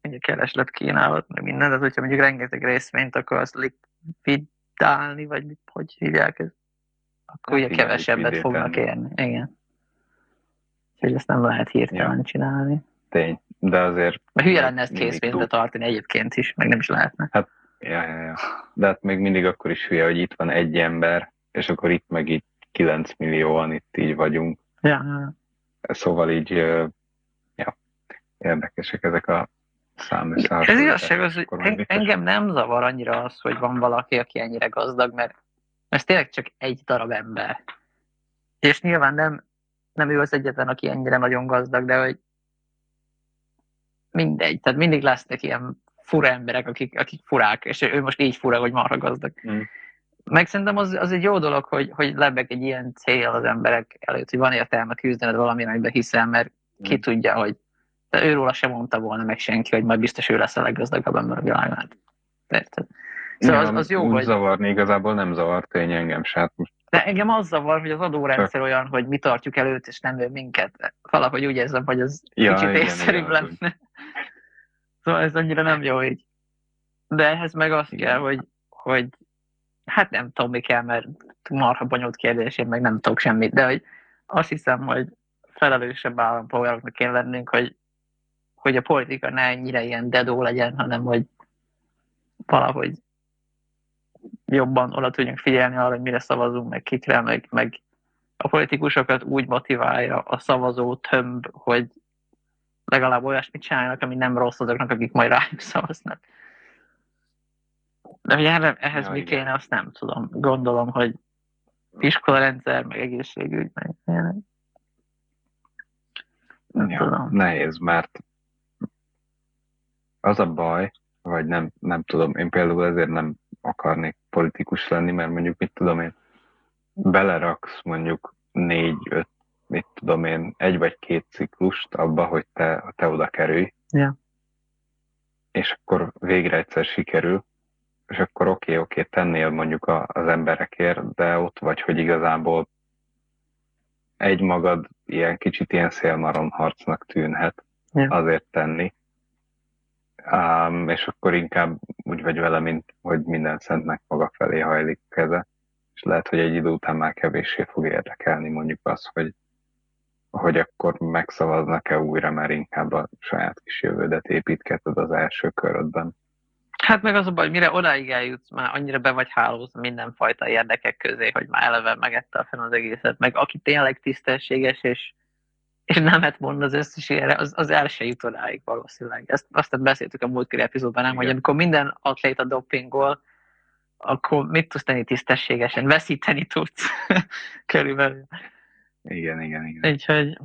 Ugye kereslet kínálat, meg minden, de hogyha mondjuk rengeteg részvényt akarsz likvidálni, vagy mit, hogy hívják ezt? akkor ugye kevesebbet fognak érni. Igen. Úgyhogy ezt nem lehet hirtelen ja. csinálni. Tény, de azért... Mert hülye lenne ezt készpénzbe tartani egyébként is, meg nem is lehetne. Hát, ja, ja, ja. De hát még mindig akkor is hülye, hogy itt van egy ember, és akkor itt meg itt 9 millióan itt így vagyunk. Ja, ja. Szóval így, ja, érdekesek ezek a számösszehasonlítások. Ez igazság az, hogy engem nem zavar annyira az, hogy van valaki, aki ennyire gazdag, mert ez tényleg csak egy darab ember. És nyilván nem, nem ő az egyetlen, aki ennyire nagyon gazdag, de hogy mindegy. Tehát mindig lesznek ilyen fura emberek, akik, akik furák, és ő most így fura, hogy marha gazdag. Mm. Meg szerintem az, az egy jó dolog, hogy, hogy lebeg egy ilyen cél az emberek előtt, hogy van értelme küzdened valami amiben hiszel, mert mm. ki tudja, hogy de őróla sem mondta volna meg senki, hogy majd biztos ő lesz a leggazdagabb ember a világon. Érted? Szóval az, az jó, úgy hogy... zavarni igazából nem zavar tény engem se. Hát most... De engem az zavar, hogy az adórendszer Csak... olyan, hogy mi tartjuk előtt, és nem ő minket. Valahogy úgy érzem, hogy az ja, kicsit igen, észszerűbb igen, lenne. Úgy. Szóval ez annyira nem jó így. De ehhez meg azt kell, hogy, hogy hát nem tudom, mi kell, mert marha bonyolult kérdés, én meg nem tudok semmit, de hogy azt hiszem, hogy felelősebb állampolgároknak kell lennünk, hogy, hogy a politika ne ennyire ilyen dedó legyen, hanem hogy valahogy jobban oda tudjunk figyelni arra, hogy mire szavazunk, meg kikre, meg, meg a politikusokat úgy motiválja a szavazó tömb, hogy legalább olyasmit csinálnak, ami nem rossz azoknak, akik majd rájuk szavaznak. De hogy ehhez ja, mi igen. kéne, azt nem tudom. Gondolom, hogy iskolarendszer, meg egészségügy, meg Nem ja, tudom. Nehéz, mert az a baj, vagy nem, nem tudom, én például ezért nem akarnék politikus lenni, mert mondjuk mit tudom én, beleraksz mondjuk négy-öt, mit tudom én, egy vagy két ciklust abba, hogy te, te oda kerülj. Ja. És akkor végre egyszer sikerül, és akkor oké, okay, oké, okay, tennél mondjuk a, az emberekért, de ott vagy, hogy igazából egy magad ilyen kicsit ilyen szélmaron harcnak tűnhet ja. azért tenni. Um, és akkor inkább úgy vagy vele, mint hogy minden szentnek maga felé hajlik keze, és lehet, hogy egy idő után már kevéssé fog érdekelni mondjuk az, hogy, hogy akkor megszavaznak-e újra, mert inkább a saját kis jövődet építketed az első körödben. Hát meg az a baj, mire odáig eljutsz, már annyira be vagy hálózva mindenfajta érdekek közé, hogy már eleve megette fel az egészet, meg aki tényleg tisztességes és és nemet mond az összesére, az, az el se jut odáig valószínűleg. Ezt azt beszéltük a múltkori epizódban, nem, Igen. hogy amikor minden atléta dopingol, akkor mit tudsz tenni tisztességesen? Veszíteni tudsz körülbelül. Igen, igen, igen. Úgyhogy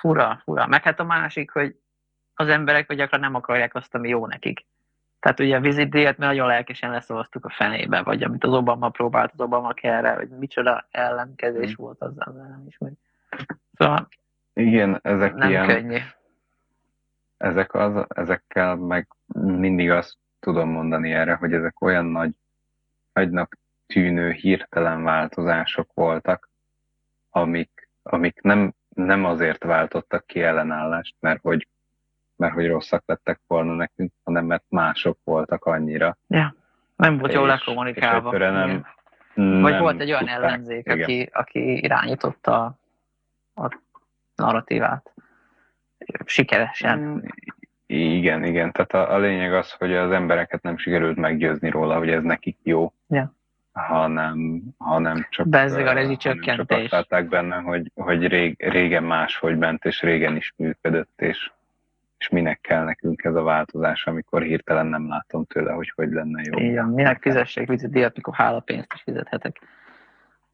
fura, fura. Meg hát a másik, hogy az emberek hogy gyakran nem akarják azt, ami jó nekik. Tehát ugye a vizitdíjat mi nagyon lelkesen leszavaztuk a fenébe, vagy amit az Obama próbált az Obama kerre, hogy micsoda ellenkezés mm. volt azzal, nem is meg. Szóval igen, ezek nem ilyen... könnyű. Ezek az, ezekkel meg mindig azt tudom mondani erre, hogy ezek olyan nagy, nagynak tűnő hirtelen változások voltak, amik, amik nem, nem azért váltottak ki ellenállást, mert hogy, mert hogy rosszak lettek volna nekünk, hanem mert mások voltak annyira. Ja, nem volt jól lekommunikálva. Nem, Vagy nem volt egy olyan tudták. ellenzék, aki, aki irányította a narratívát sikeresen. Mm, igen, igen. Tehát a, a lényeg az, hogy az embereket nem sikerült meggyőzni róla, hogy ez nekik jó. Ja. Hanem, hanem csak, Bezzeg a rezsicsökkentés. Csak azt benne, hogy, hogy rég, régen máshogy ment, és régen is működött, és, és minek kell nekünk ez a változás, amikor hirtelen nem látom tőle, hogy hogy lenne jó. Igen, minek fizessék díjat, mikor hálapénzt is fizethetek.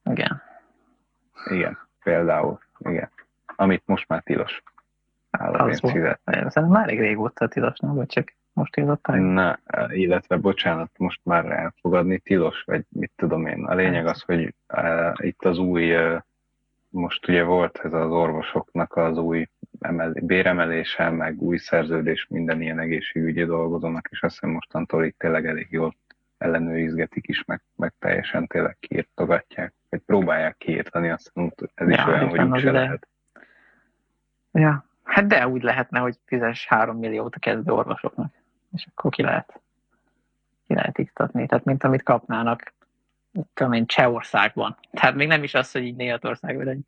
Igen. Igen, például. Igen amit most már tilos. Szerintem már elég régóta tilos, nem? Vagy csak most írottam? Ne, illetve bocsánat, most már elfogadni tilos, vagy mit tudom én. A lényeg az, hogy uh, itt az új, uh, most ugye volt ez az orvosoknak az új emel, béremelése, meg új szerződés minden ilyen egészségügyi dolgozónak, és azt hiszem mostantól itt tényleg elég jól ellenőrizgetik is, meg, meg teljesen tényleg kiirtogatják, vagy próbálják kiírtani, azt mondom, ez ja, is olyan, hogy úgy lehet. Ja, hát de úgy lehetne, hogy fizes 3 milliót a kezdő orvosoknak, és akkor ki lehet, ki lehet iktatni. Tehát mint amit kapnának tudom én, Csehországban. Tehát még nem is az, hogy így Németországban egy.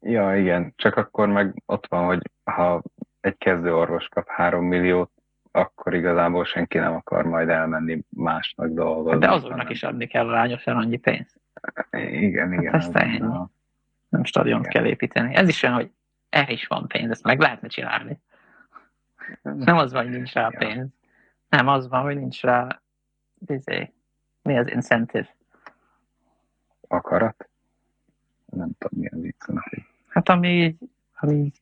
Ja, igen, csak akkor meg ott van, hogy ha egy kezdő orvos kap három milliót, akkor igazából senki nem akar majd elmenni másnak dolgozni. De azoknak hanem. is adni kell rányosan annyi pénzt. Igen, igen. Hát ez a... Nem stadiont kell építeni. Ez is olyan, hogy erre is van pénz, ezt meg lehetne csinálni. Nem az van, hogy nincs rá pénz. Nem, az van, hogy nincs rá izé, mi az incentive? Akarat? Nem tudom, mi az incentive. Hát ami, ami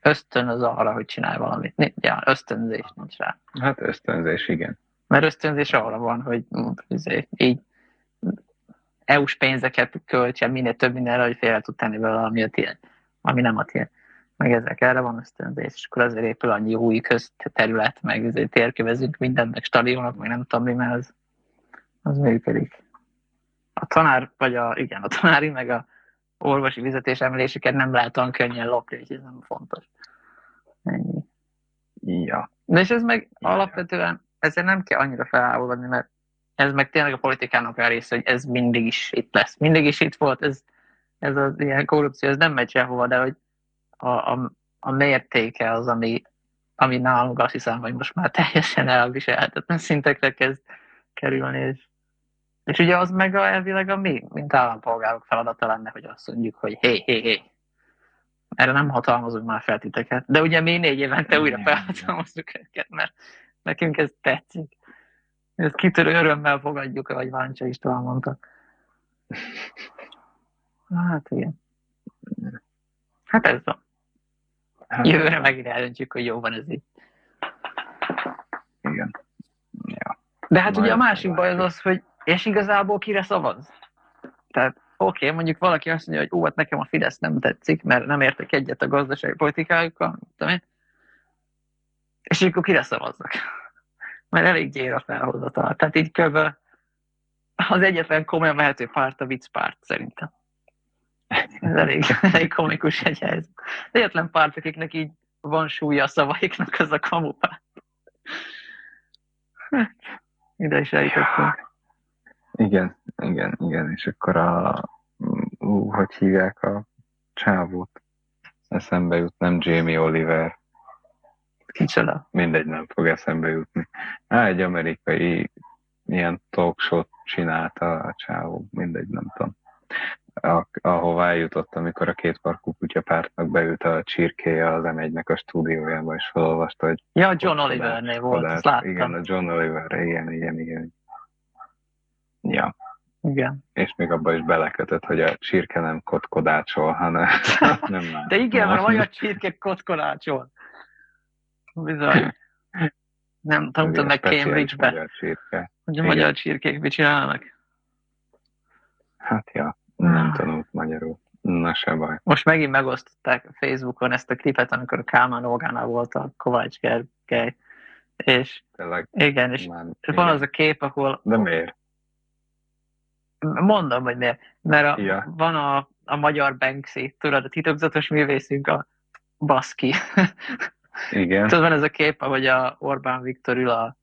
ösztönöz arra, hogy csinálj valamit. Ja, ösztönzés nincs rá. Hát ösztönzés, igen. Mert ösztönzés arra van, hogy izé, így EU-s pénzeket költsen minél több mindenre, hogy félre tud tenni vele, ami, a tiéd, ami nem a tiéd. Meg ezek erre van ösztönzés, és akkor azért épül annyi új közterület, meg térkövezünk mindent, meg stadionok, meg nem tudom mi, mert az, az működik. A tanár, vagy a, igen, a tanári, meg a orvosi vezetés emeléseket nem lehet olyan könnyen lopni, úgyhogy ez nem fontos. Ennyi. Ja. De és ez meg ja, alapvetően, ezzel nem kell annyira felháborodni, mert ez meg tényleg a politikának a része, hogy ez mindig is itt lesz. Mindig is itt volt, ez, ez az ilyen korrupció, ez nem megy sehova, de hogy a, a, a mértéke az, ami, ami nálunk azt hiszem, hogy most már teljesen elviselhetetlen szintekre kezd kerülni, és, és ugye az meg a, elvileg a mi, mint állampolgárok feladata lenne, hogy azt mondjuk, hogy hé, hé, hé, erre nem hatalmazunk már fel titeket. De ugye mi négy évente újra felhatalmazzuk őket, mert nekünk ez tetszik. Ezt kitörő örömmel fogadjuk, ahogy Váncsa István mondta. Hát igen. Hát ez van. Hát, Jövőre megint eldöntjük, hogy jó van ez így. Igen. Ja. De hát Majd ugye a másik baj az az, hogy és igazából kire szavaz? Tehát oké, okay, mondjuk valaki azt mondja, hogy ó, hát nekem a Fidesz nem tetszik, mert nem értek egyet a gazdasági politikájukkal, tudom én. És akkor kire szavazzak? Mert elég gyér a felhozatal. Tehát így kb. az egyetlen komolyan mehető párt a vicc párt szerintem. Ez elég, elég komikus egy helyzet. Egyetlen párt, akiknek így van súlya a szavaiknak, az a kamupárt. Hát, ide is eljutottunk. Igen, igen, igen, és akkor a, ú, hogy hívják a csávót? Eszembe jut, nem Jamie Oliver. Kicsoda? Mindegy, nem fog eszembe jutni. Á, egy amerikai ilyen talk csinálta a csávó, mindegy, nem tudom ahová eljutott, amikor a két parkú kutyapártnak beült a csirkéje az M1-nek a stúdiójába, és felolvasta, hogy... Ja, John Olivernél volt, ezt láttam. Igen, a John Oliver, igen, igen, igen. Ja. Igen. És még abba is belekötött, hogy a csirke nem kotkodácsol, hanem nem már. De igen, mert a csirke kotkodácsol. Bizony. Nem tanultam meg Cambridge-be. Magyar csirke. Hogy a magyar csirkék mit csinálnak? Hát ja. Nem tanult magyarul. Na se baj. Most megint megosztották Facebookon ezt a klipet, amikor a Kálmán Olgánál volt a Kovács Gergely. És Tényleg, igen, és már, van az a kép, ahol... De miért? Mondom, hogy miért. Mert a, ja. van a, a magyar Banksy, tudod, a titokzatos művészünk, a Baszki. Igen. tudod, van ez a kép, ahogy a Orbán Viktor ül a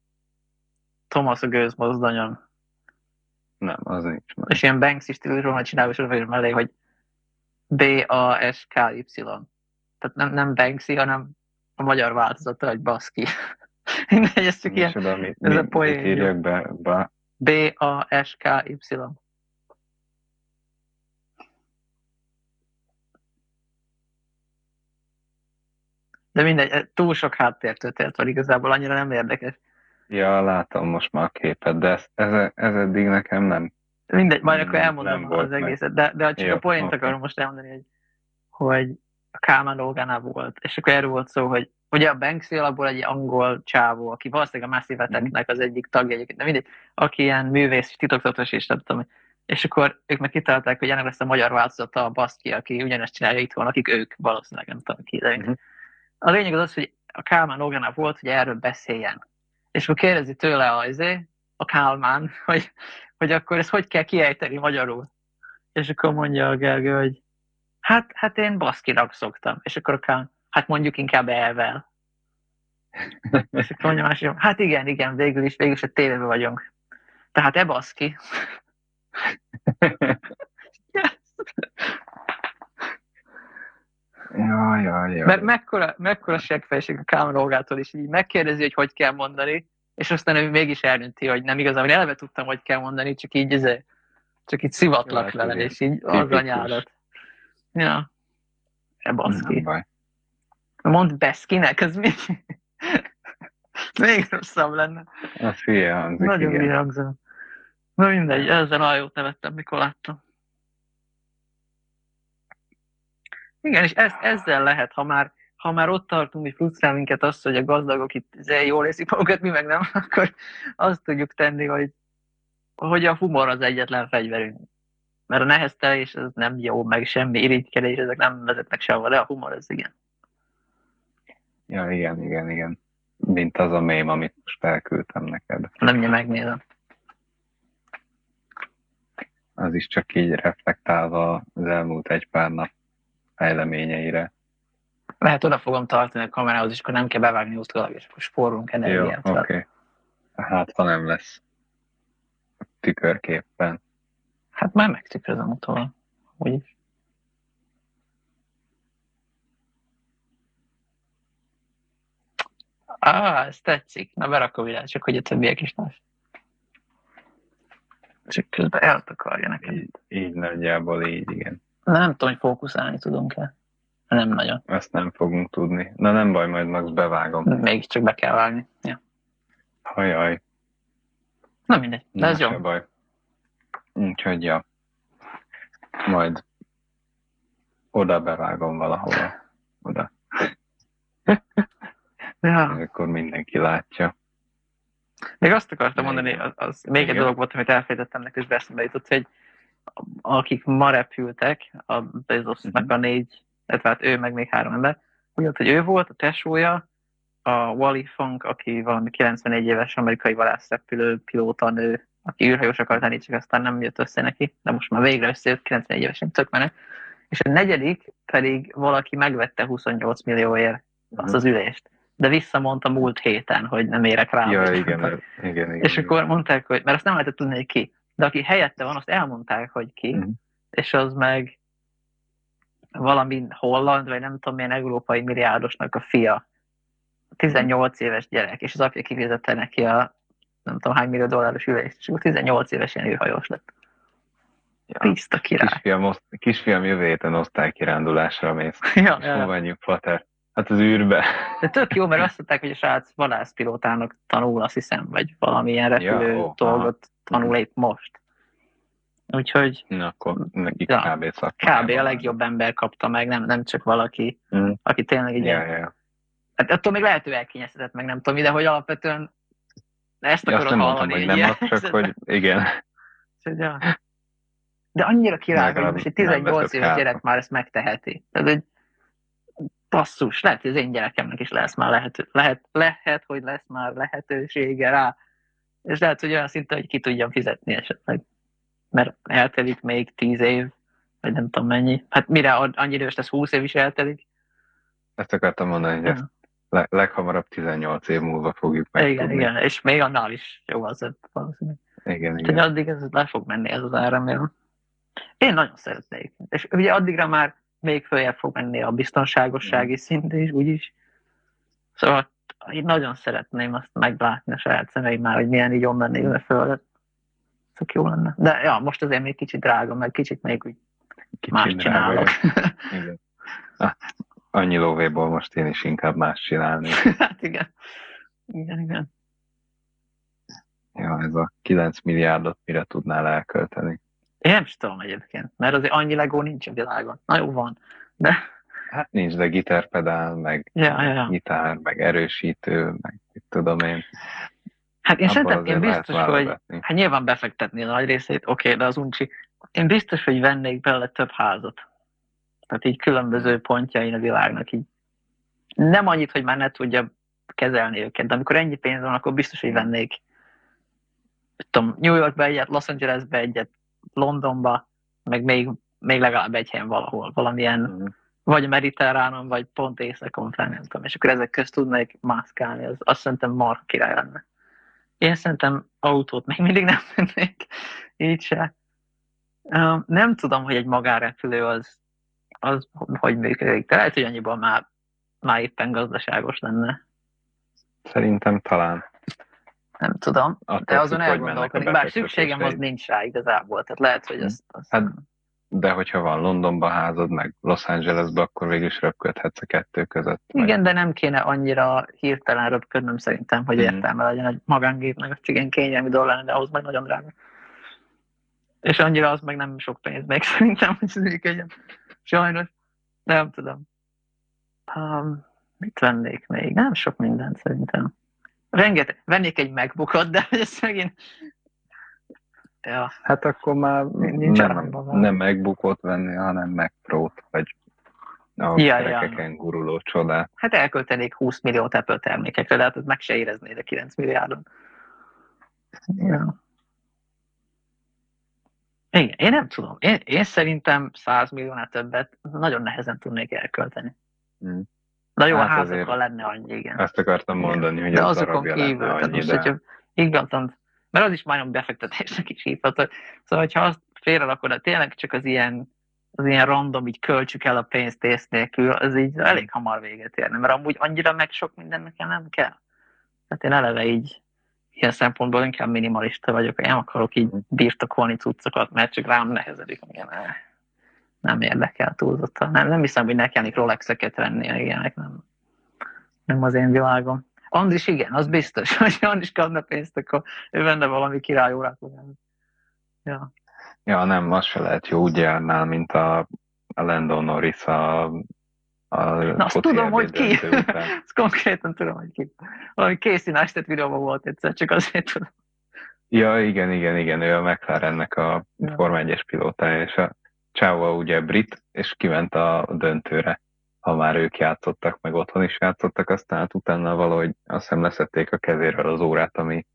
Thomas a gőzmozdonyon. Nem, az nincs meg. És ilyen Banksy stílusról majd csinálva, és oda mellé, hogy B-A-S-K-Y. Tehát nem, nem Banksy, hanem a magyar változata, hogy baszki. Mindegy, ez csak ilyen, oda, mit, ez mi, a poén. írjak be? be? B-A-S-K-Y. De mindegy, túl sok háttértörténet van igazából, annyira nem érdekes. Ja, látom most már a képet, de ez, ez, ez eddig nekem nem. Mindegy, majd akkor elmondom az egészet, de, de csak Jó, a poént okay. akarom most elmondani, hogy, hogy a Kálmán dolgánál volt, és akkor erről volt szó, hogy ugye a Banksy alapból egy angol csávó, aki valószínűleg a Massive Attack-nek az egyik tagja egyébként, de mindegy, aki ilyen művész, titokzatos és nem tudom, és akkor ők meg kitalálták, hogy ennek lesz a magyar változata a Baszki, aki ugyanezt csinálja itthon, akik ők valószínűleg nem tudom ki, de uh-huh. A lényeg az az, hogy a Kálmán Olgánál volt, hogy erről beszéljen és akkor kérdezi tőle a, izé, a Kálmán, hogy, hogy akkor ezt hogy kell kiejteni magyarul. És akkor mondja a Gergő, hogy hát, hát én baszkinak szoktam. És akkor a Kálmán, hát mondjuk inkább elvel. és akkor mondja másik, hát igen, igen, végül is, végül is a tévében vagyunk. Tehát e baszki. Jaj, jaj, jaj. Mert mekkora, mekkora seggfejség a Kámrolgától is, így megkérdezi, hogy hogy kell mondani, és aztán ő mégis eldönti, hogy nem igazából eleve tudtam, hogy kell mondani, csak így, ezért, csak így szivatlak vele, és így az anyádat. Ja. E baszki. Mondd Beszkinek, ez még, még rosszabb lenne. Az hülye hangzik, Nagyon hülye hangzó. Na mindegy, ezzel a jót nevettem, mikor láttam. Igen, és ez, ezzel lehet, ha már, ha már ott tartunk, hogy frusztrál minket azt, hogy a gazdagok itt izé jól érzik magukat, mi meg nem, akkor azt tudjuk tenni, hogy, hogy a humor az egyetlen fegyverünk. Mert a neheztelés az nem jó, meg semmi irigykedés, ezek nem vezetnek sehova, de a humor az igen. Ja, igen, igen, igen. Mint az a mém, amit most elküldtem neked. Nem ugye megnézem. Az is csak így reflektálva az elmúlt egy pár nap fejleményeire. Lehet oda fogom tartani a kamerához, és akkor nem kell bevágni utólag, és akkor spórolunk Jó, energiát. oké. Okay. Hát, ha nem lesz tükörképpen. Hát már megtükrözöm utólag. Úgyis. Á, ez tetszik. Na berakom ide, csak hogy a többiek is láss. Csak közben eltakarja nekem. Így, így nagyjából így, igen. Nem tudom, hogy fókuszálni tudunk-e. Nem nagyon. Ezt nem fogunk tudni. Na nem baj, majd Max bevágom. Mégiscsak be kell vágni. Ja. Hajaj. Na mindegy, de ez Na, jó. se baj. Úgyhogy ja. Majd oda bevágom valahova. Oda. Ja. Akkor mindenki látja. Még azt akartam Igen. mondani, az, az még egy dolog volt, amit elfejtettem, de közben eszembe jutott, hogy akik ma repültek, a Bezosnak Mhm. a négy, illetve hát ő meg még három ember, úgy volt, hogy ő volt, a tesója, a Wally Funk, aki valami 94 éves amerikai vadászrepülő pilóta nő, aki űrhajós akart lenni, csak aztán nem jött össze neki, de most már végre összejött, 94 évesen, tök menet. És a negyedik pedig valaki megvette 28 millióért azt az ülést. De visszamondta múlt héten, hogy nem érek rá. Ja, igen, igen, igen. és igen. akkor mondták, hogy, mert azt nem lehetett tudni, hogy ki. De aki helyette van, azt elmondták, hogy ki, Mhm. és az meg valami holland, vagy nem tudom milyen európai milliárdosnak a fia. 18 éves gyerek, és az apja kifizette neki a nem tudom hány millió dolláros ülést, és akkor 18 évesen űrhajós lett. Ja. Tiszta király. Kisfiam, kisfiam jövő héten osztálykirándulásra mész. Ja, És ja. Pater? Hát az űrbe. De tök jó, mert azt mondták, hogy a srác vadászpilótának tanul, azt hiszem, vagy valamilyen repülő Ja, ó, dolgot tanul épp most. Úgyhogy Na, akkor neki Ja. kb. kb. a legjobb ember kapta meg, nem, nem csak valaki, Mm. aki tényleg egy Ja, ilyen, ja, ja. hát attól még lehet, hogy elkényeztetett, meg nem tudom, de hogy alapvetően ezt Ja, akarod nem mondtam, hallani. hogy nem csak hogy igen. Úgyhogy, ja. De annyira király, hogy most egy nem 18 veszed éves gyerek már ezt megteheti. Tehát egy basszus, lehet, hogy az én gyerekemnek is lesz már lehető, lehet, lehet, hogy lesz már lehetősége rá. És lehet, hogy olyan szinten, hogy ki tudjam fizetni esetleg. Mert eltelik még 10 év, vagy nem tudom mennyi. Hát mire annyi idős lesz, 20 év is eltelik. Ezt akartam mondani, hogy ezt le- leghamarabb 18 év múlva fogjuk Igen, megtudni. igen, és még annál is jó az valószínűleg. igen, Úgyhogy igen. addig ez le fog menni ez az áramjel. Én nagyon szeretnék. És ugye addigra már még följebb fog menni a biztonságossági szint is, úgyis. Szóval én nagyon szeretném azt meglátni a saját szemeim már, hogy milyen így onnan nézve földet. Tök jó lenne. De ja, most azért még kicsit drága, meg kicsit még úgy Kicsit más csinálok. Igen. Ah, annyi lóvéból most én is inkább más csinálni. hát igen. Igen, igen. Ja, ez a 9 milliárdot mire tudnál elkölteni? Én nem is tudom egyébként, mert azért annyi legó nincs a világon. Na jó van. De Hát nincs, de gitárpedál, meg Ja, ja, ja. gitár, meg erősítő, meg mit tudom én. hát én szerintem én biztos, hogy. Hát nyilván befektetni a nagy részét, oké, de az uncsi. Én biztos, hogy vennék bele több házat. Tehát így különböző pontjain a világnak így. Nem annyit, hogy már ne tudja kezelni őket, de amikor ennyi pénz van, akkor biztos, hogy vennék tudom, New Yorkba egyet, Los Angelesbe egyet, Londonba, meg még, még legalább egy helyen valahol, valamilyen, Mhm. vagy mediterránon, vagy pont északon fel, nem tudom, és akkor ezek közt tudnék mászkálni, az azt szerintem marha király lenne. én szerintem autót még mindig nem vennék, így se. Nem tudom, hogy egy magárepülő az, az hogy működik, de lehet, hogy annyiban már, már éppen gazdaságos lenne. Szerintem talán. Nem tudom, Attól de azon elgondolkodik, bár szükségem az nincs rá igazából, tehát lehet, hogy az... az hát, de hogyha van Londonba házad, meg Los Angelesbe, akkor végül is röpködhetsz a kettő között. Igen, vagy... de nem kéne annyira hirtelen röpködnöm szerintem, hogy mm. értelme legyen egy magángépnek, hogy igen kényelmi lenne, de ahhoz meg nagyon drága. És annyira az meg nem sok pénz még szerintem, hogy ez működjön. Sajnos. Nem tudom. Um, mit vennék még? Nem sok mindent szerintem. Rengeteg. Vennék egy megbukott, de ez megint... Ja. Hát akkor már Nincs nem, nem megbukott venni, hanem megprót, vagy a ja, kerekeken ja. guruló csodát. Hát elköltenék 20 milliót Apple termékekre, de hát ez meg se érezné, de 9 milliárdon. Ja. Igen, én nem tudom. Én, én szerintem 100 milliónál többet nagyon nehezen tudnék elkölteni. Hmm. De jó, hát a házakkal lenne annyi, igen. Ezt akartam mondani, hogy de az azokon kívül, annyi, tehát most, de... hogyha igazán, mert az is majdnem befektetésnek is hívható. Szóval, hogyha azt félre akkor tényleg csak az ilyen, az ilyen random, így költsük el a pénzt ész nélkül, az így elég hamar véget érne, mert amúgy annyira meg sok minden nekem nem kell. Tehát én eleve így ilyen szempontból inkább minimalista vagyok, én nem akarok így birtokolni cuccokat, mert csak rám nehezedik, igen, nem érdekel túlzottan. Nem, nem hiszem, hogy ne kellene Rolexeket venni, ilyenek, nem, nem az én világom. Andris igen, az biztos, hogy Andris kapna pénzt, akkor ő venne valami királyórát. Ja. ja, nem, az se lehet jó úgy járnál, mint a, a Landon Norris a, a Na, azt tudom, hogy ki. azt konkrétan tudom, hogy ki. Valami Casey Neistat videóban volt egyszer, csak azért tudom. Ja, igen, igen, igen, ő a McLarennek a ja. Forma 1-es pilótája, és a Csáva ugye brit, és kiment a döntőre, ha már ők játszottak, meg otthon is játszottak, aztán hát utána valahogy azt hiszem leszették a kezéről az órát, ami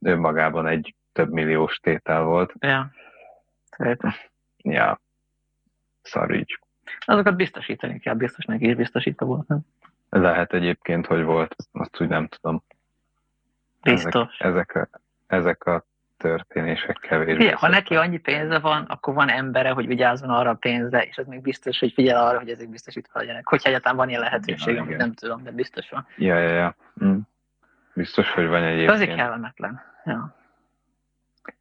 önmagában egy több milliós tétel volt. Ja. Szerintem. Ja. Szar így. Azokat biztosítani kell, biztos neki is biztosítva volt, nem? Lehet egyébként, hogy volt, azt úgy nem tudom. Biztos. Ezek, ezek, a, ezek a történések kevés. Figyelj, ha neki annyi pénze van, akkor van embere, hogy vigyázzon arra a pénzre, és az még biztos, hogy figyel arra, hogy ezek biztosítva legyenek. Hogyha egyáltalán van ilyen lehetőség, amit nem tudom, de biztos van. Ja, ja, ja. Mm. Biztos, hogy van egyébként. Azért kellemetlen. Ja.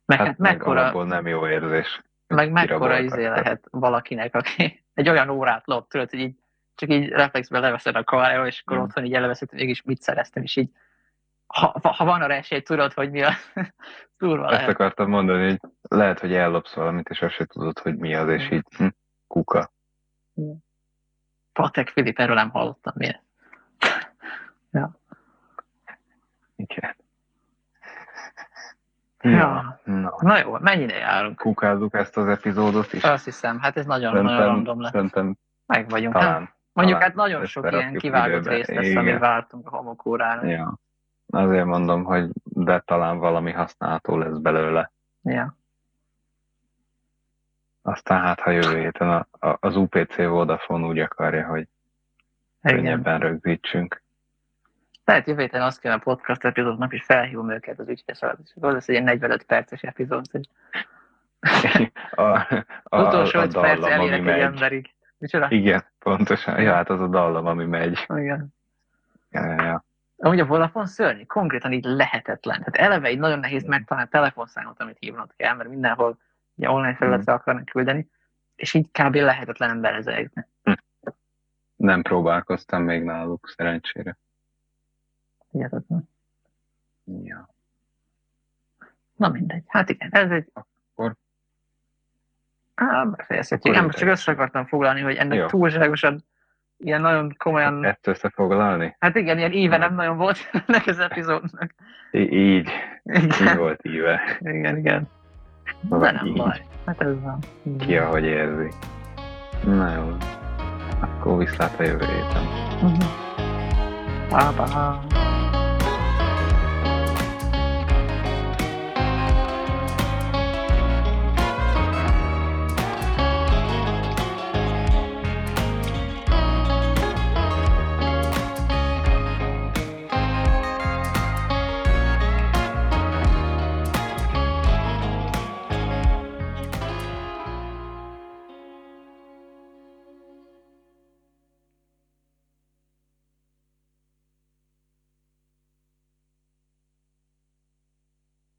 Meg, hát, hát mekkora... Nem jó érzés. Meg mekkora izé lehet valakinek, aki egy olyan órát lop, tudod, hogy így csak így reflexben leveszed a kavára, és akkor mm. otthon így elveszed, mégis mit szereztem, és így ha, ha van arra esély, tudod, hogy mi a durva Ezt lehet. akartam mondani, hogy lehet, hogy ellopsz valamit, és azt se tudod, hogy mi az, és így hm, kuka. Patek Filip, erről nem hallottam, mi ja. Igen. Ja. Na. Na jó, mennyire járunk? Kukázzuk ezt az epizódot is. Azt hiszem, hát ez nagyon, szerintem, nagyon random lett. Szerintem Meg vagyunk. Talán, hát, mondjuk talán hát nagyon sok ilyen kivágott részt lesz, amit vártunk a homokórára. Ja. Azért mondom, hogy de talán valami használható lesz belőle. Ja. Aztán hát, ha jövő héten a, a, az UPC Vodafone úgy akarja, hogy Igen. könnyebben rögzítsünk. Lehet jövő héten azt kéne a podcast epizódnak, és felhívom őket az ügyfélszolgálatot. Az lesz egy 45 perces epizód. Hogy... a, a, az utolsó a, a dallam, perc elérek egy emberig. Micsoda? Igen, pontosan. Ja, hát az a dallam, ami megy. Igen. Ja, ja, ja. Amúgy a Vodafone szörnyű, konkrétan így lehetetlen. Tehát eleve így nagyon nehéz megtalálni a telefonszámot, amit hívnod kell, mert mindenhol ugye online felületre mm. akarnak küldeni, és így kb. lehetetlen ember jutni. Hm. Nem próbálkoztam még náluk, szerencsére. Hihetetlen. Ja. Na mindegy. Hát igen, ez egy... Akkor... Á, befejezhetjük. Nem, csak össze akartam foglalni, hogy ennek túlságosan ilyen nagyon komolyan... Ezt összefoglalni? Hát igen, ilyen íve nem nagyon volt ennek az epizódnak. Így. Igen. Így volt íve. Igen, igen. De nem így. baj. Hát ez van. Ki ahogy érzi. Na jó. Akkor viszlát a jövő héten. Uh-huh. Bye-bye.